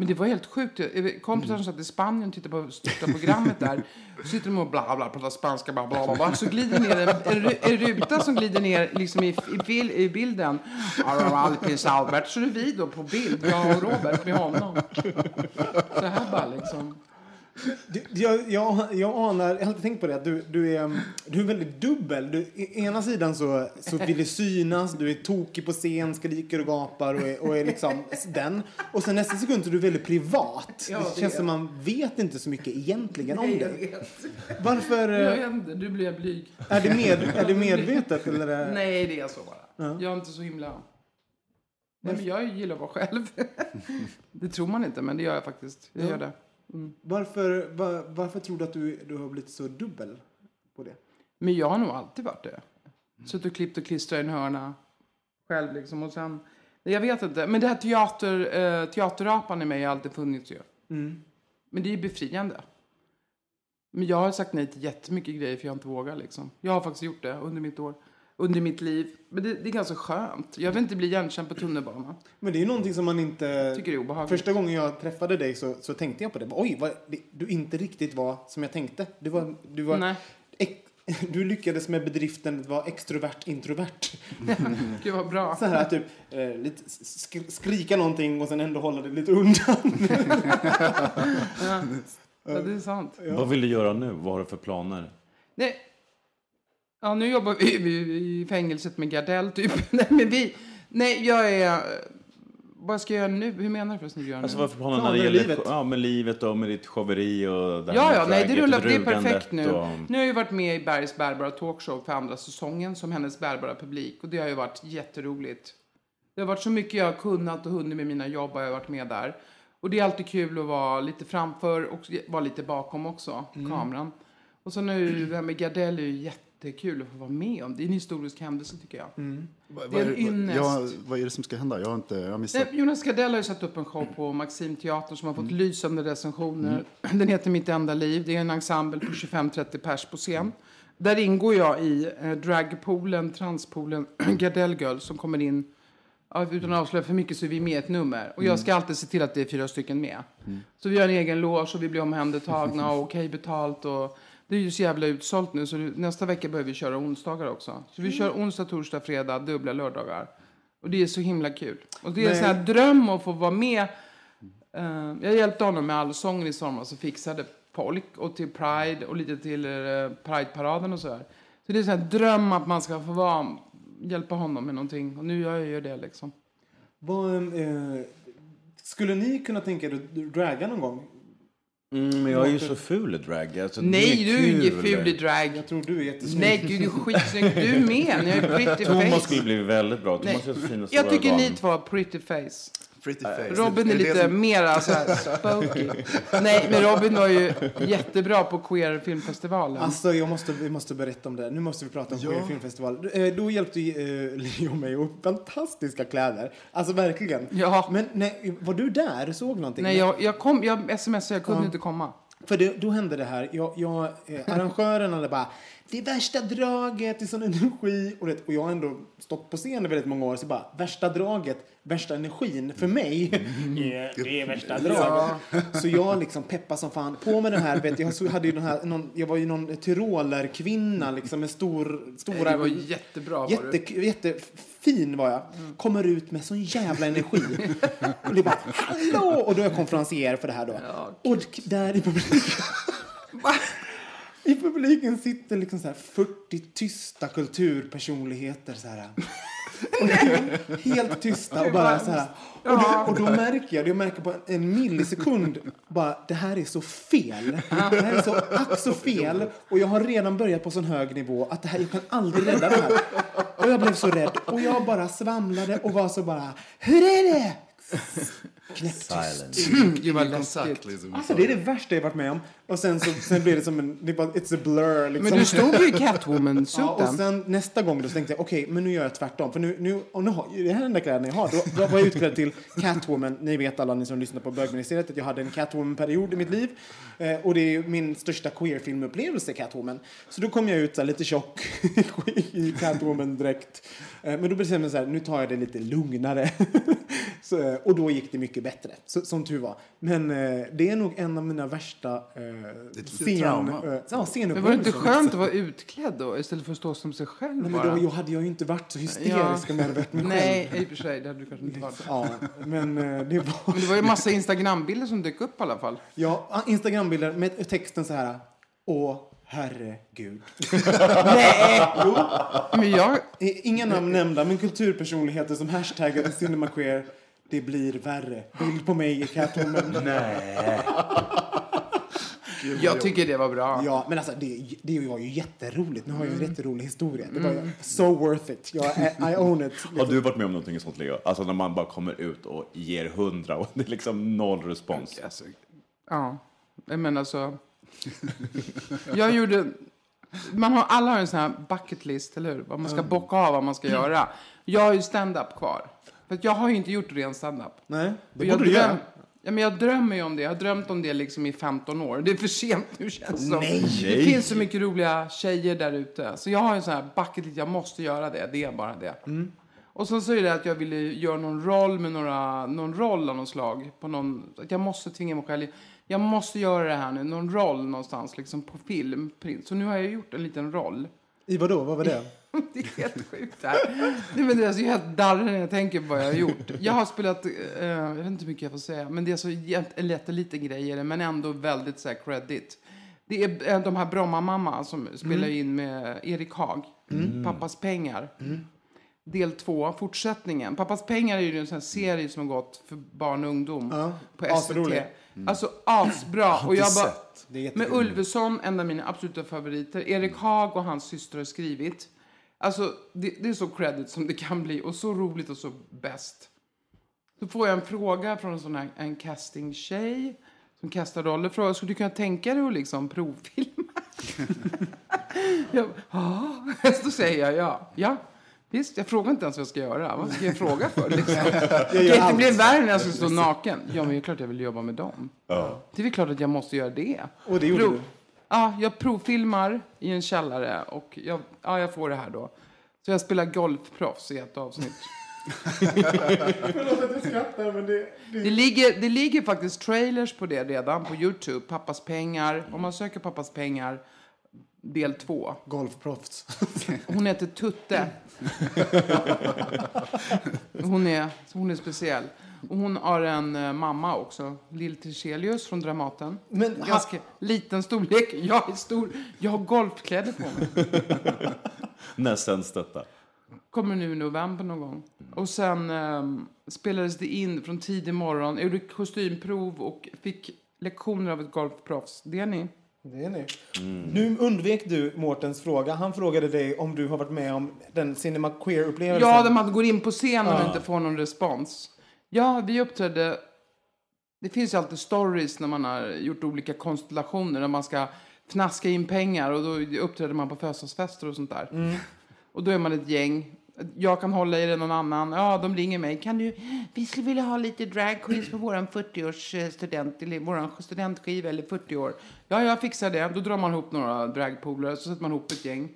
Men det var helt sjukt. Kompisar som satt i Spanien och tittade på största programmet där. Så sitter de och bla bla, pratar spanska, bla bla bla. Så glider ner en, en, en ruta som glider ner liksom i, i, i bilden. Alpins Albert. Så är vi då på bild, jag och Robert med honom. Så här bara liksom. Du, jag, jag, jag anar, jag har alltid tänkt på det, att du, du, är, du är väldigt dubbel. Du, I ena sidan så, så vill du synas, du är tokig på scen, skriker och gapar och är, och är liksom den. Och sen nästa sekund så är du väldigt privat. Ja, det det känns är som man vet inte så mycket egentligen om Nej, jag dig. Varför? Jag eh, vet inte, du blir blyg. Är det, med, är det medvetet eller? är det- Nej, det är så bara. Jag är inte så himla... Nej, men jag gillar att vara själv. det tror man inte, men det gör jag faktiskt. Jag gör det. Varför, var, varför tror du att du, du har blivit så dubbel på det? Men jag har nog alltid varit det. Suttit och klippt och klistrat i en hörna själv liksom. Och sen, jag vet inte. Men det här teater, eh, teaterapan i mig har alltid funnits ju. Men det är ju befriande. Men jag har sagt nej till jättemycket grejer för jag inte vågar liksom. Jag har faktiskt gjort det under mitt år. Under mitt liv. Men det, det är ganska skönt. Jag vill inte bli igenkänd på tunnelbanan. Men det är ju någonting som man inte... Tycker det är obehagligt. Första gången jag träffade dig så, så tänkte jag på det. Oj, vad, det- du inte riktigt var som jag tänkte. Du var... Du, var Nej. ex, du lyckades med bedriften att vara extrovert introvert. Gud vad bra. Så här typ eh, lite sk- skrika någonting och sen ändå hålla det lite undan. Ja, det är sant. Vad vill du göra nu? Vad har du för planer? Nej. Ja, nu jobbar vi vi i fängelset med Gardell, typ. Nej, men vi... Nej, jag är... Vad ska jag göra nu? Hur menar du förresten? Göra Alltså nu? vad för planer när det gäller livet. ja, med livet och med ditt showeri och det Ja, ja, nej, det rullar. Det är perfekt nu. och- Nu har jag ju varit med i Bergs bärbara talkshow för andra säsongen som hennes bärbara publik. Och det har ju varit jätteroligt. Det har varit så mycket jag har kunnat och hunnit med mina jobb har jag varit med där. Och det är alltid kul att vara lite framför och vara lite bakom också, kameran. Och så nu, det här med Gardell är ju jättekul att få vara med om. Det är en historisk händelse tycker jag. Vad- Det är en vad- ynnest. Ja, vad är det som ska hända? Jag har inte, jag har missat. Nej, Jonas Gardell har ju satt upp en show på Maximteatern som har fått lysande recensioner. Den heter Mitt enda liv. Det är en ensemble på 25-30 pers på scen. Där ingår jag i eh, dragpoolen, transpoolen, Gardell Girl som kommer in. Utan att avslöja för mycket så är vi med i ett nummer. Och jag ska alltid se till att det är fyra stycken med. Så vi har en egen loge och vi blir omhändertagna och okej betalt. Och det är ju så jävla utsålt nu så nästa vecka börjar vi köra onsdagar också. Så vi kör onsdag, torsdag, fredag, dubbla lördagar. Och det är så himla kul. Och det är en sån här dröm att få vara med. Eh, jag hjälpte honom med allsången i somras och fixade polk och till Pride och lite till uh, Pride-paraden och så här. Så det är en sån här dröm att man ska få vara, hjälpa honom med någonting. Och nu gör jag ju det liksom. Vad, eh, skulle ni kunna tänka er att draga någon gång? Mm, men jag är ju så ful i drag. Alltså, Nej, du är ingen ful i drag. Jag tror du är jättesnygg. Nej, gud, du är skitsnygg. Du är med. Ni har ju pretty Thomas face. skulle bli väldigt bra. Nej, Thomas är så fina jag stora tycker ögon. ni två har pretty face. Pretty face. Robin är det lite som- mer så här spooky. Nej, men Robin var ju jättebra på Queer filmfestivalen. Alltså, jag måste, vi måste berätta om det. Nu måste vi prata om Queer filmfestival. Eh, Då hjälpte eh, Leo mig upp fantastiska kläder. Alltså verkligen. Ja. Men nej, var du där? Såg någonting? Nej, jag, jag, kom, jag smsade, jag kunde inte komma. För det, då hände det här. Jag, jag, eh, arrangören hade bara, det är värsta draget, det är sån energi. Och, det, och jag har ändå stått på scen i väldigt många år. Så bara, värsta draget, värsta energin för mig. är, det är värsta draget. Så jag liksom peppar som fan. På med den här, vet, jag, hade ju den här någon, jag var ju någon tyrolerkvinna liksom med stor, stora... Det var jättebra var du. Jätte, jättefin var jag. Kommer ut med sån jävla energi. och det bara, hallå! Och då är jag konferencier för det här då. och där i publiken. I publiken sitter liksom så här 40 tysta kulturpersonligheter så här. Helt, helt tysta och bara så här. Och då, och då märker jag, jag märker på en millisekund bara det här är så fel. Det här är så ack så fel. Och jag har redan börjat på sån hög nivå att det här, jag kan aldrig rädda det här. Och jag blev så rädd och jag bara svamlade och var så bara hur är det? Knäpptyst. Vad läskigt. Exakt liksom. Alltså det är det värsta jag varit med om. Och sen så sen blev det som en, det bara, it's a blur liksom. Men du stod ju i Ja, och sen nästa gång då så tänkte jag, okej, men nu gör jag tvärtom. För nu, nu, och nu har, det här är den enda kläderna jag har. Då, då var jag utklädd till Catwoman. Ni vet alla ni som lyssnar på bögministeriet att jag hade en Catwoman-period i mitt liv. Eh, och det är min största queer-filmupplevelse, Catwoman. Så då kom jag ut så här, lite tjock i Catwoman-dräkt. Eh, men då bestämde jag så här, nu tar jag det lite lugnare. så, eh, och då gick det mycket bättre, så, som tur var. Men eh, det är nog en av mina värsta eh, scen, eh, ja, Men var det inte scenupplevelser. skönt att vara utklädd då istället för att stå som sig själv Nej, men då jag hade jag ju inte varit så hysterisk om jag hade varit mig själv. Nej, i och för sig. Det hade du kanske inte varit. Ja, men eh, det var... Men det var ju massa Instagrambilder som dök upp i alla fall. Ja, ah, Instagrambilder med texten så här. Åh, herregud. Men jag, Inga namn nämnda, men kulturpersonligheter som hashtaggar cinemaqueer. Det blir värre. Bild på mig i Catwoman. jag tycker det var bra. Ja, men alltså det, det var ju jätteroligt. Nu har jag ju en jätterolig historia. Det var ju so worth it. Jag, I own it. Har du varit med om någonting sånt, Leo? Alltså när man bara kommer ut och ger hundra och det är liksom noll respons. Alltså, ja, men alltså. Jag gjorde... Man har, alla har en sån här bucket list, eller hur? Vad man ska bocka av, vad man ska göra. Jag har ju stand-up kvar. För jag har ju inte gjort ren stand-up. Nej, det borde du göra. Ja, men jag drömmer ju om det. Jag har drömt om det liksom i 15 år. Det är för sent nu känns det som. Nej. Det finns så mycket roliga tjejer där ute. Så jag har en sån här bucket list. Jag måste göra det. Det är bara det. Mm. Och sen så är det att jag ville göra någon roll med några, någon roll av något slag. På någon, att jag måste tvinga mig själv. Jag måste göra det här nu. Någon roll någonstans liksom på film. Så nu har jag gjort en liten roll. I vadå? Vad var det? Det är helt sjukt här. Nej, men det är så helt darrig när jag tänker på vad jag har gjort. Jag har spelat, eh, jag vet inte hur mycket jag får säga, men det är så jätte- en jätteliten grej är det, men ändå väldigt så här credit. Det är eh, de här Bromma-mamma som spelar in med Erik Haag, Pappas pengar. Del två, fortsättningen. Pappas pengar är ju en sån här serie som har gått för barn och ungdom Ja, på SVT. asrolig. Alltså asbra. Och jag bara, med. Ulveson, en av mina absoluta favoriter. Erik Haag och hans syster har skrivit. Alltså, det, det är så credit som det kan bli och så roligt och så bäst. Så får jag en fråga från en sån här en casting-tjej som kastar roller. Frågar, skulle du kunna tänka dig att liksom provfilma? jag, ja, då säger jag ja. Ja, visst. Jag frågar inte ens vad jag ska göra. Vad ska jag fråga för? Liksom? Det kan inte bli värre när jag ska stå naken. Ja, men det är klart jag vill jobba med dem. Det är väl klart att jag måste göra det. Och det gjorde du? Ja, jag provfilmar i en källare och jag, ja, jag får det här då. Så jag spelar golfproffs i ett avsnitt. Förlåt att jag skrattar, men det... Det ligger, det ligger faktiskt trailers på det redan på Youtube. Pappas pengar. Om man söker Pappas pengar del två. Golfproffs. Hon heter Tutte. Hon är, hon är speciell. Och hon har en eh, mamma också, Lill Tiselius från Dramaten. Men ha- Ganska liten storlek. Jag är stor. Jag har golfkläder på mig. När sänds detta? Kommer nu i november någon gång. Och sen ehm, spelades det in från tidig morgon. Jag gjorde kostymprov och fick lektioner av ett golfproffs. Det är ni. Det är ni. Nu undvek du Mårtens fråga. Han frågade dig om du har varit med om den Cinema Queer-upplevelsen. Ja, där man går in på scenen och inte får någon respons. Ja, vi uppträdde... Det finns ju alltid stories när man har gjort olika konstellationer. När man ska fnaska in pengar och då uppträder man på födelsedagsfester och sånt där. Och då är man ett gäng. Jag kan hålla i det någon annan. Ja, de ringer mig. Kan du, vi skulle vilja ha lite drag queens på våran 40-års eh, student, eller våran studentskiva eller 40 år. Ja, jag fixar det. Då drar man ihop några dragpolare, så sätter man ihop ett gäng.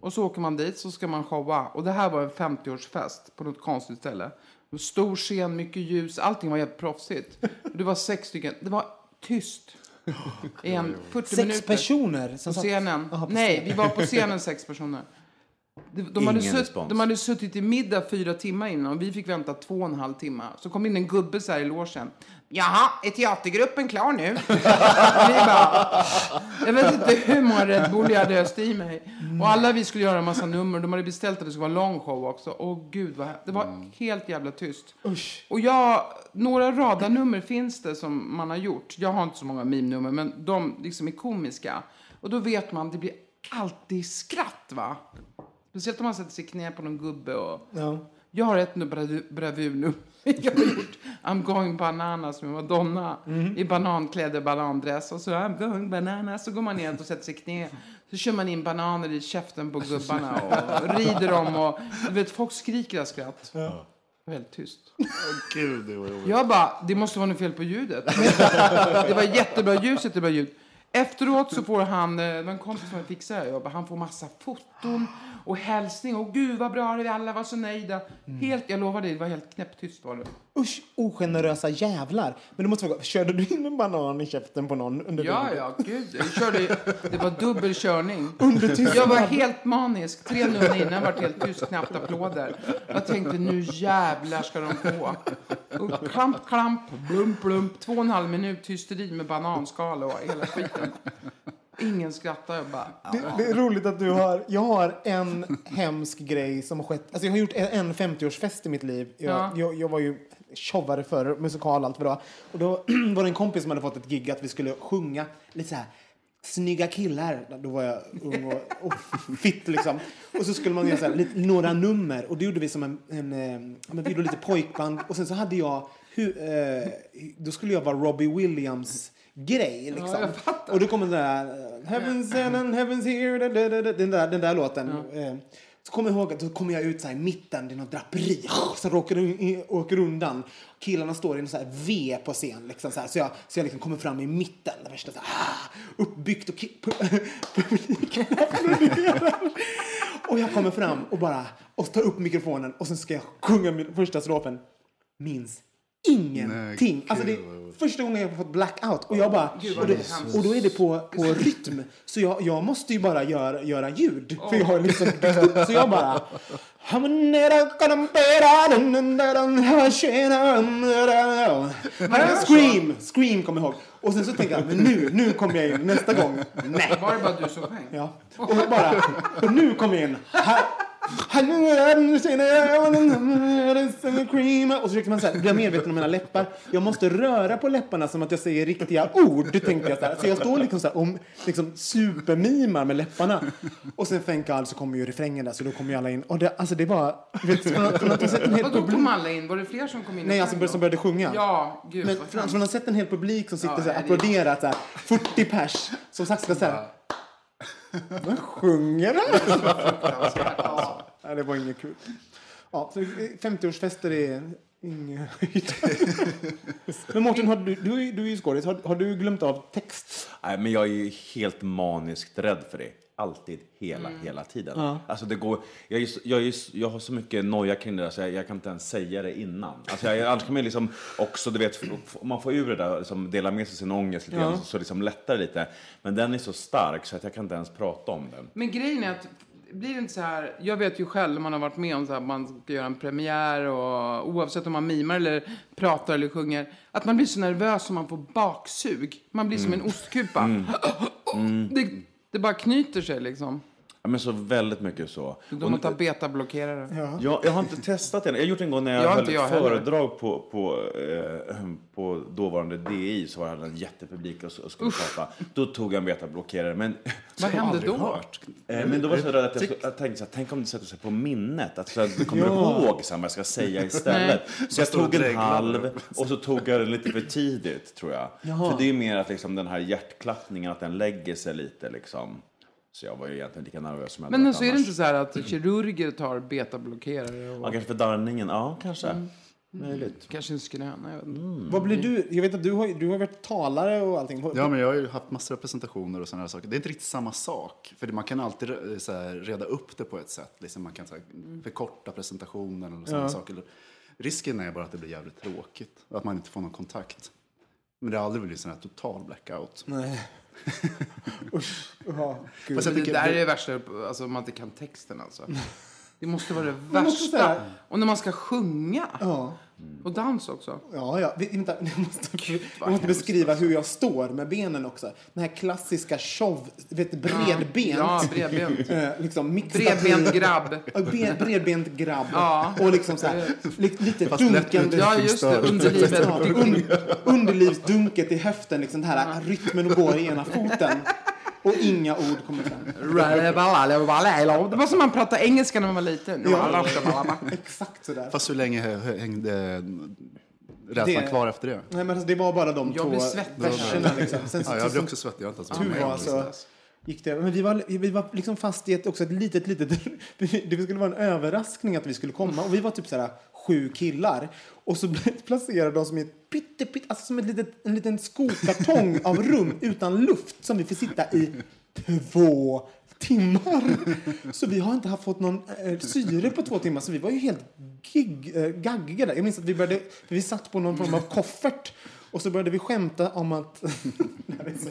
Och så åker man dit, så ska man showa. Och det här var en 50-årsfest på något konstigt ställe. Stor scen, mycket ljus, allting var helt proffsigt. Det var sex stycken. Det var tyst. En 40 Sex minuter. personer På som satt- scenen. Jaha, på Nej, scenen. vi var på scenen sex personer. De, de, hade Ingen sutt, de hade suttit i middag fyra timmar innan och vi fick vänta två och en halv timme. Så kom in en gubbe så här i logen. Jaha, är teatergruppen klar nu? vi bara, jag vet inte hur många Red Bull jag hade öst i mig. Och alla vi skulle göra en massa nummer. De hade beställt att det skulle vara lång show också. Åh gud, vad, det var helt jävla tyst. Och jag, några radarnummer finns det som man har gjort. Jag har inte så många meme-nummer, men de liksom är komiska. Och då vet man, det blir alltid skratt va? Speciellt om man sätter sig i knä på någon gubbe och... Ja. Jag har ett nu bravu- bravurnummer jag har gjort. I'm going bananas med Madonna i banankläder, banandress. Och så I'm going bananas. Så går man ner och sätter sig i knä. Så kör man in bananer i käften på gubbarna och rider dem. Och, du vet, folk skriker av skratt. Väldigt tyst. Gud, det var jobbigt. Jag bara, det måste vara något fel på ljudet. det var jättebra ljus, jättebra ljud. Efteråt så får han, eh, en kompis som jag fixade, jag bara, han får massa foton och hälsning. Och gud vad bra, vi alla var så nöjda. Helt, jag lovar dig, det var helt knäpptyst var det. Usch, ogenerösa jävlar. Men det måste vara Körde du in en banan i käften på någon under Ja, dagen? ja, gud. Jag körde, det var dubbel körning. Jag var helt manisk. Tre nummer innan var helt tyst, knappt applåder. Jag tänkte nu jävlar ska de få. Och klamp, klamp, blump, blump. Två och en halv minut hysteri med bananskal och hela skiten. Ingen skrattade. Jag bara, Det, det är roligt att du har... Jag har en hemsk grej som har skett. Alltså jag har gjort en, en 50-årsfest i mitt liv. Jag, Ja. jag, jag var ju showare för musikal allt vad det var. Och då var det en kompis som hade fått ett gig att vi skulle sjunga lite så här snygga killar. Då var jag ung och, och fitt liksom. Och så skulle man göra så här, lite, några nummer. Och det gjorde vi som en, en, eh, men vi gjorde lite pojkband. Och sen så hade jag, hu, eh, då skulle jag vara Robbie Williams grej liksom. och då kommer den där eh, Heaven's and and heaven's here, den där, den där låten. Eh, Så kommer jag ihåg att då kommer jag ut så i mitten, det är något draperi, så jag åker, åker undan. Killarna står i en så här V på scen, liksom, så, här, så jag, så jag liksom kommer fram i mitten, värsta så här, ah, uppbyggt och publiken. Och jag kommer fram och bara och tar upp mikrofonen och sen ska jag sjunga min första strofen. Minns ingenting. Nej, alltså det är första gången jag har fått blackout. Och jag bara, Gud, och, då, och då är det på, på rytm. Så jag, jag måste ju bara göra, göra ljud. För jag har liksom byggt upp. Så jag bara... Scream! Scream kommer jag ihåg. Och sen så tänker jag, men nu, nu kommer jag in nästa gång. Nej. var det bara du som sjöng? Ja. Och bara, och nu kommer jag in. Ha- Och så försöker man så här, bli medveten om mina läppar. Jag måste röra på läpparna som att jag säger riktiga ord, tänkte jag. Så, här. så jag står liksom så här, om, liksom supermimar med läpparna. Och sen thank God så kommer ju refrängen där, så då kommer ju alla in. Och det, alltså det var... Vet, från, att- från att ha sett en hel Vadå kom alla in? Var det fler som kom in? Nej, alltså som började sjunga. Ja, gud Men från, från att ha sett en hel publik som sitter Ja, så här, applåderar så här, 40 pers som sagt så här... Vad sjunger han? Alltså. Nej, det var inget kul. Ja, så 50-årsfester är inget. Men Mårten, har du, du, är- du är ju skådis. Har, har du glömt av text? Nej, men jag är ju helt maniskt rädd för det. Alltid, hela, Mm. hela tiden. Alltså det går, jag, är, jag, är, jag har så mycket noja kring det där så jag, jag kan inte ens säga det innan. Alltså jag, annars kan man liksom också, du vet, om man får ur det där, liksom dela med sig sin ångest lite grann, så, så liksom lättar det lite. Men den är så stark så att jag kan inte ens prata om den. Men grejen är att blir det inte så här, jag vet ju själv när man har varit med om så här, man ska göra en premiär och oavsett om man mimar eller pratar eller sjunger, att man blir så nervös som man får baksug. Man blir som en ostkupa. Det, det bara knyter sig liksom. Ja, men så väldigt mycket så. De har tagit betablockerare. Jag, jag har inte testat det än. Jag har gjort en gång när jag, Jag höll ett jag heller. föredrag på, på, eh, på dåvarande DI så var det en jättepublik och, och skulle prata. Då tog jag en betablockerare. Men, Vad hände då? eh, men då var jag så rädd att jag, skulle, jag tänkte så här, tänk om det sätter sig på minnet. Att så här, du kommer ihåg så här, vad jag ska säga istället. Så jag tog en halv och så tog jag den lite för tidigt tror jag. För det är mer att liksom, den här hjärtklappningen, att den lägger sig lite liksom. Så jag var ju egentligen lika nervös som jag Men så är det inte så här att kirurger tar betablockerare Ja, och kanske för darrningen. Ja, kanske. Möjligt. kanske en skröna? Jag vet inte. Vad blir du? Jag vet att du har, du har varit talare och allting. Ja, men jag har ju haft massor av presentationer och sådana här saker. Det är inte riktigt samma sak. För man kan alltid eh, så här, reda upp det på ett sätt. Liksom man kan så här, förkorta presentationen eller sådana saker. Risken är bara att det blir jävligt tråkigt. Och att man inte får någon kontakt. Men det har aldrig blivit sån här total blackout. Nej. Usch. Ja, gud. Fast Det tycker, där är det, det värsta, alltså om man inte kan texten alltså. Det måste vara det värsta. säga- Och när man ska sjunga. Ja. Och dans också. Ja, ja. Vi, vänta, jag måste, jag vad måste beskriva hur jag står med benen också. Den här klassiska show, vet, bredbent. Ja, bredbent. Eh, liksom. Bredbent grabb. Ja, be- Bredbent grabb. Ja. Och liksom så här, li, lite Fast dunkande. Ja, just det. Underlivet. Ja, un, underlivsdunket i höften, liksom den här rytmen och går i ena foten. Och inga ord kommer fram. Det var som man pratade engelska när man var liten. Exakt sådär. fast hur länge hä- hängde rädslan Det- kvar efter det? Nej, men alltså, det var bara de Jag två verserna. Liksom. Sen, Ja, jag blir också svettig. Jag har inte ens gick det. Men vi var, vi var liksom fast i ett, också ett litet, litet... Det skulle vara en överraskning att vi skulle komma. Och vi var typ så här sju killar. Och så placerade de som i ett pytte, pytte, alltså som ett litet, en liten skokartong av rum utan luft som vi fick sitta i två timmar. Så vi har inte haft fått någon eh, syre på två timmar. Så vi var ju helt gig, eh, gaggiga där. Jag minns att vi började, vi satt på någon form av koffert. Och så började vi skämta om att... så.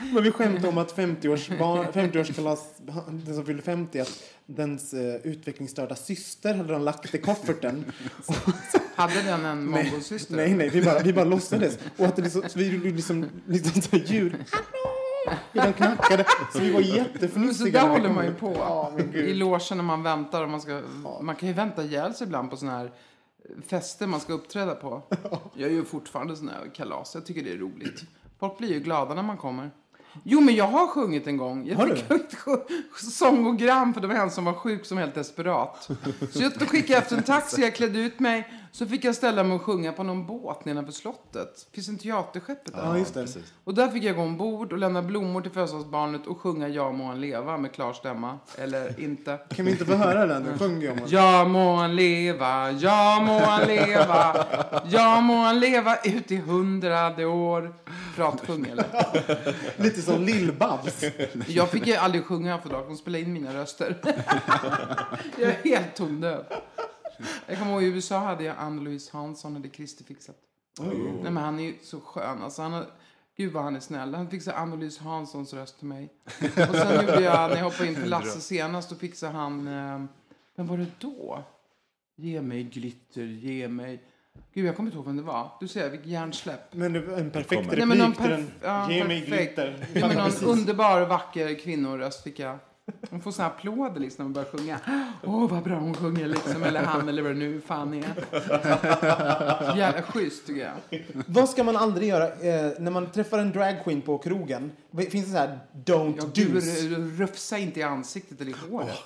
Men vi skämtade om att 50-årskalas, 50 den som fyllde 50, att dens eh, utvecklingsstörda syster hade de lagt i kofferten. Och, Hade den en mongosyster? nej, nej, vi bara, vi bara låtsades. Och att det liksom, så vi gjorde liksom, liksom så ljud. De knackade. Så vi var Men så där håller man ju på. Ja. I logen när man väntar. Och man, ska, man kan ju vänta ihjäl sig ibland på såna här fester man ska uppträda på. Jag gör fortfarande såna här kalas. Jag tycker det är roligt. Folk blir ju glada när man kommer. Jo, men jag har sjungit en gång. Jag Har fick ett sj- sångogram för det var en som var sjuk som helt desperat. Så jag skickade efter en taxi, jag klädde ut mig. Så fick jag ställa mig och sjunga på någon båt nedanför slottet. Finns en teaterskeppet där? Ja, just det. Precis. Och där fick jag gå ombord och lämna blommor till födelsedagsbarnet och sjunga Ja må han leva med klar stämma. Eller inte. Kan vi inte få höra den? Jag om den. Ja må han leva, ja må han leva, ja må han leva ut i hundrade år. Pratsjung eller? Lite som Lill-Babs. Jag fick ju aldrig sjunga för dag, de spelade in mina röster. Jag är helt tondöv. Jag kommer ihåg i USA hade jag Ann-Louise Hansson, hade Christer fixat. Nej men han är ju så skön alltså. Han har, gud vad han är snäll. Han fixade Ann-Louise Hanssons röst till mig. Och sen gjorde jag, när jag hoppade in på Lasse senast, då fixade han, eh, vem var det då? Ge mig glitter, ge mig. Gud, jag kommer inte ihåg vem det var. Du ser, vilket hjärnsläpp. Men en perfekt kommer. Nej, men någon replik till perf- den. ja, Ge mig glitter. Nej, men någon underbar, vacker kvinnoröst fick jag. Hon får såna applåder liksom när man börjar sjunga. Åh, vad bra hon sjunger liksom. Eller han eller vad det nu fan är. Jävla schysst tycker jag. Vad ska man aldrig göra eh, när man träffar en dragqueen på krogen? Finns det så här don't Ja, r- rufsa inte i ansiktet eller i håret.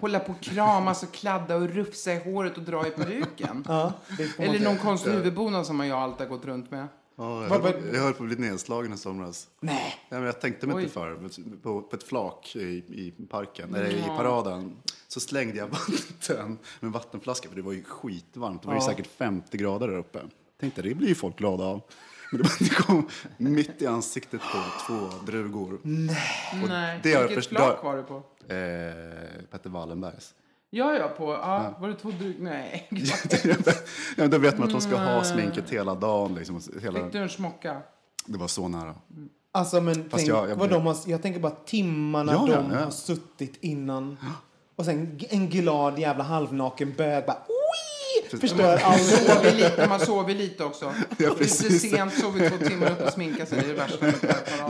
Hålla på och kramas och kladda och rufsa i håret och dra i peruken. Ja, Eller någon konstig huvudbonad som jag alltid har gått runt med. Ja, jag, höll, jag höll på att bli nedslagen i somras. Nej. Ja, men jag tänkte mig Oj. inte för. På, på ett flak i, i parken, eller i paraden, så slängde jag vatten med en vattenflaska för det var ju skitvarmt. Det var ju säkert 50 grader där uppe. Tänkte det blir ju folk glada av. Men det det kom mitt i ansiktet på två drugor. Nej, det har jag vilket först- flak var det på? Eh, Petter Wallenbergs. Ja, ja, på... Ja, var det två dryg? Nej. ja, då vet man att de ska ha sminket hela dagen. Liksom, hela, Fick du en smocka? det var så nära. Alltså, men tänk jag- jag vad de har, jag tänker bara timmarna Ja, de ja. har suttit innan. Och sen en glad jävla halvnaken bög bara! Förstör Man allt. sover lite, man sover lite också. Ja, lite precis. sent, sover två timmar upp och sminkar sig. Det är värsta.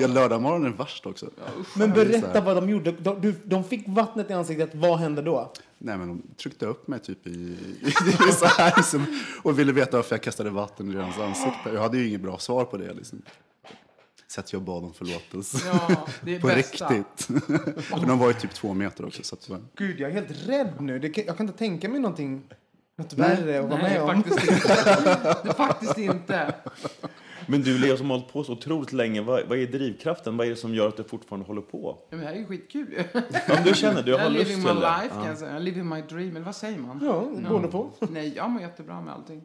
Ja, lördagmorgonen är värst också. Men är så berätta vad de gjorde. De, du, de fick vattnet i ansiktet. Vad hände då? Nej, men de tryckte upp mig typ i, i, i så här liksom, och ville veta varför jag kastade vatten i deras ansikte. Jag hade ju inget bra svar på det. Liksom. Så att jag bad om förlåtelse. Ja, det är på bästa. riktigt. För de var ju typ två meter också. Så att, Gud, jag är helt rädd nu. Det, kan- jag kan inte tänka mig någonting något värre att vara Nej, med om. faktiskt inte. Det är faktiskt inte. Men du Leo som har hållit på så otroligt länge, vad, vad är drivkraften? Vad är det som gör att du fortfarande håller på? Ja, men det här är ju skitkul ju. Du känner, du Jag har är lust living till my det. life kan jag säga. Living my dream, eller vad säger man? Ja, beroende på. Nej, jag mår jättebra med allting.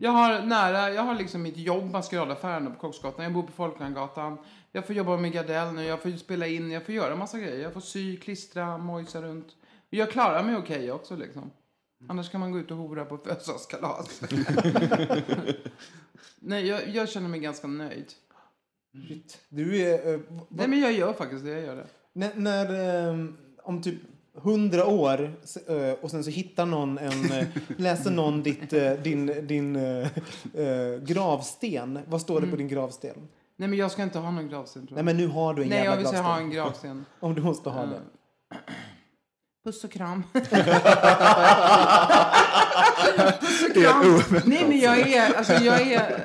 Jag har nära, jag har liksom mitt jobb, maskeradaffären på Kocksgatan. Jag bor på Folkungagatan. Jag får jobba med Gardell nu, jag får spela in, jag får göra massa grejer. Jag får sy, klistra, mojsa runt. Jag klarar mig okej också liksom. Annars kan man gå ut och hora på födelsedagskalas. Nej, jag, jag känner mig ganska nöjd. Shit. Du är... eh, Nej, men jag gör faktiskt det, jag gör det. När, när eh, om typ hundra år eh, och sen så hittar någon en, eh, läser någon ditt, eh, din, din eh, gravsten. Vad står det på din gravsten? Nej, men jag ska inte ha någon gravsten tror Nej jag. men nu har du en Nej, jävla jag vill säga gravsten. ha en gravsten. Om du måste ha det. Puss och kram. Puss och kram. Nej, men jag är, alltså jag är,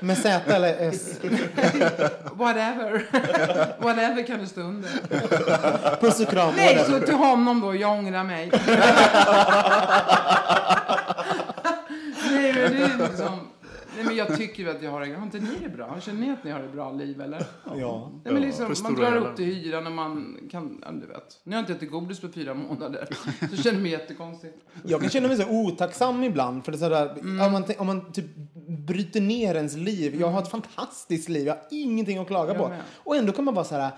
Med Z eller S? whatever. whatever kan det stå under. Puss och kram. Nej, whatever. så till honom då, jag ångrar mig. Nej, men det är liksom, nej, men jag tycker att jag har det, har inte ni det bra? Känner ni att ni har det bra liv eller? Ja. Nej, men liksom, man drar upp till hyran och man kan, ja, du vet. Nu har jag inte ätit godis på fyra månader. Så känner jag mig jättekonstigt. Jag kan känna mig så otacksam ibland. För det är sådär, Mm. om, man, om man typ bryter ner ens liv. Jag har ett fantastiskt liv. Jag har ingenting att klaga Jag på. med. Och ändå kan man vara så här.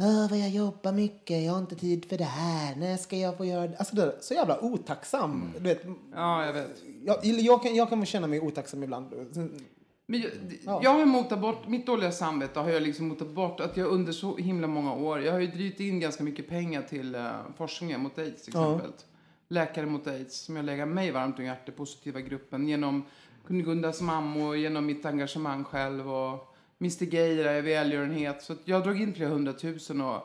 "Åh, vad jag jobbar mycket, jag har inte tid för det här. När ska jag få göra det? Alltså det så jävla otacksam. Mm. Du vet, Ja, jag vet. jag, jag, kan, jag kan känna mig otacksam ibland. Men jag, Ja. jag har motat bort, mitt dåliga samvete har jag liksom motat bort att jag under så himla många år, jag har ju drivit in ganska mycket pengar till uh, forskningen mot aids till Ja. exempel. Läkare mot aids som jag lägger mig varmt om hjärtat, positiva gruppen, genom Gundas mammor, genom mitt engagemang själv och Mr Geira i välgörenhet. Så att jag dragit in flera hundratusen och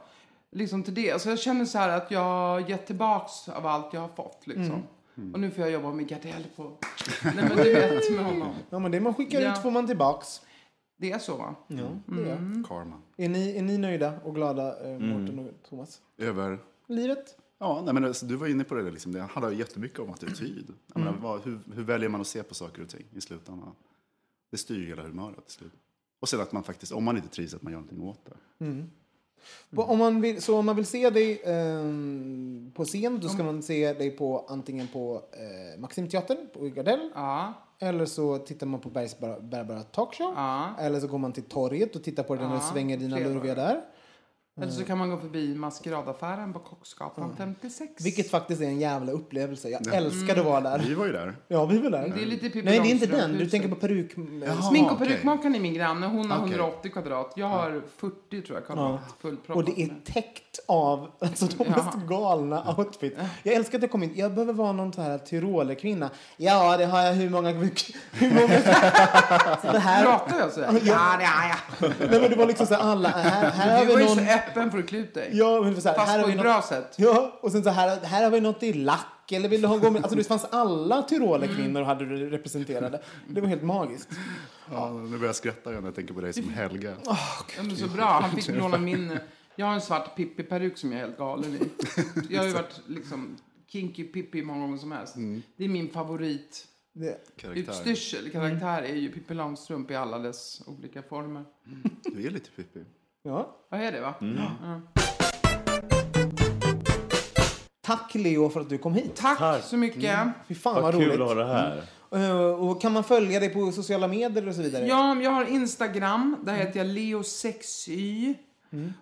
liksom till det. Så jag känner så här att jag har gett tillbaks av allt jag har fått liksom. Och nu får jag jobba med Gardell på... Nej men du vet med honom. Ja, men det man skickar Ja. ut får man tillbaks. Det är så va? Ja, det är. Mm. Karma. Är, ni, är ni nöjda och glada, eh, Mårten och Thomas? Över... Livet? Ja, nej, men alltså, du var inne på det. där, Liksom. Det handlar jättemycket om attityd. Jag menar, vad, hur, hur väljer man att se på saker och ting i slutändan? Det styr ju hela humöret till slut. Och sen att man faktiskt, om man inte trivs, att man gör någonting åt det. På- Om man vill, så om man vill se dig ehm, på scen då ska man se dig på antingen på eh, Maximteatern på Gardell Ja. eller så tittar man på Bergs Bar- Bärbara Talkshow Ja. eller så går man till torget och tittar på den och svänger dina lurviga där. Eller så kan man gå förbi maskeradaffären på Kocksgatan 56. Vilket faktiskt är en jävla upplevelse. Jag älskar att vara där. Vi var ju där. Ja, vi var där. Det är lite Pippi Nej, det är inte Långstrump den. Du huset. tänker på peruk... Smink och okej. perukmakaren är min granne. Hon har Okej. 180 kvadrat. Jag har 40 tror jag kvadrat. Fullt Och det är med. täckt av alltså, de Ja. mest galna outfits. Jag älskar att jag kom in. Jag behöver vara någon så här tyrolerkvinna. Ja, det har jag hur många... Hur många... så det här... Pratar jag så? här? Ja, det är jag. Nej, men det var liksom så här alla... Här, här har Du var vi så någon... öppen för att klä ut dig. Ja, men det var så här, Fast här på ett något... bra sätt. Ja, och sen så här, här har vi något i lack. Eller vill du ha gå med... Alltså det fanns alla tyrolerkvinnor hade du representerade. Det var helt magiskt. Ja, nu börjar jag skratta igen när jag tänker på dig som Helga. Ja, men så bra. Han fick låna min... Jag har en svart Pippi-peruk som jag är helt galen i. Jag har ju varit liksom kinky Pippi många gånger som helst. Det är min favorit. Det... Karaktär. Utstyrsel, karaktär är ju Pippi Långstrump i alla dess olika former. Du är lite Pippi. Ja. Vad är det va? Ja. Tack Leo för att du kom hit. Tack, så mycket. Fy fan vad, Vad roligt. kul att ha det här. Eh, och kan man följa dig på sociala medier och så vidare? Ja, jag har Instagram. Där heter jag Leo6y.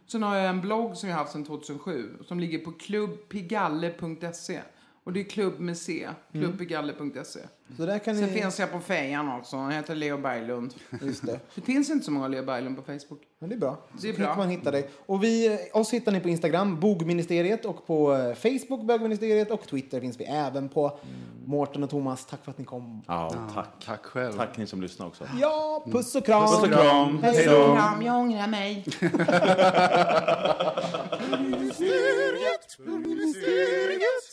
Sen har jag en blogg som jag har haft sedan 2007. Som ligger på klubbpigalle.se. Och det är klubb med C. Klubbpigalle.se. Så där kan Sen ni... finns jag på fejan också. Jag heter Leo Berglund. Just det. Det finns inte så många Leo Berglund på Facebook. Men det är bra. Det är Så bra. kan man hitta dig. Och vi, oss hittar ni på Instagram, Bogministeriet, och på eh, Facebook, Bögministeriet, och Twitter finns vi även på. Mårten och Thomas, tack för att ni kom. Ja, tack. Tack själv. Tack ni som lyssnar också. Ja, puss och kram! Puss och kram. Hej Hej då! jag ångrar mig.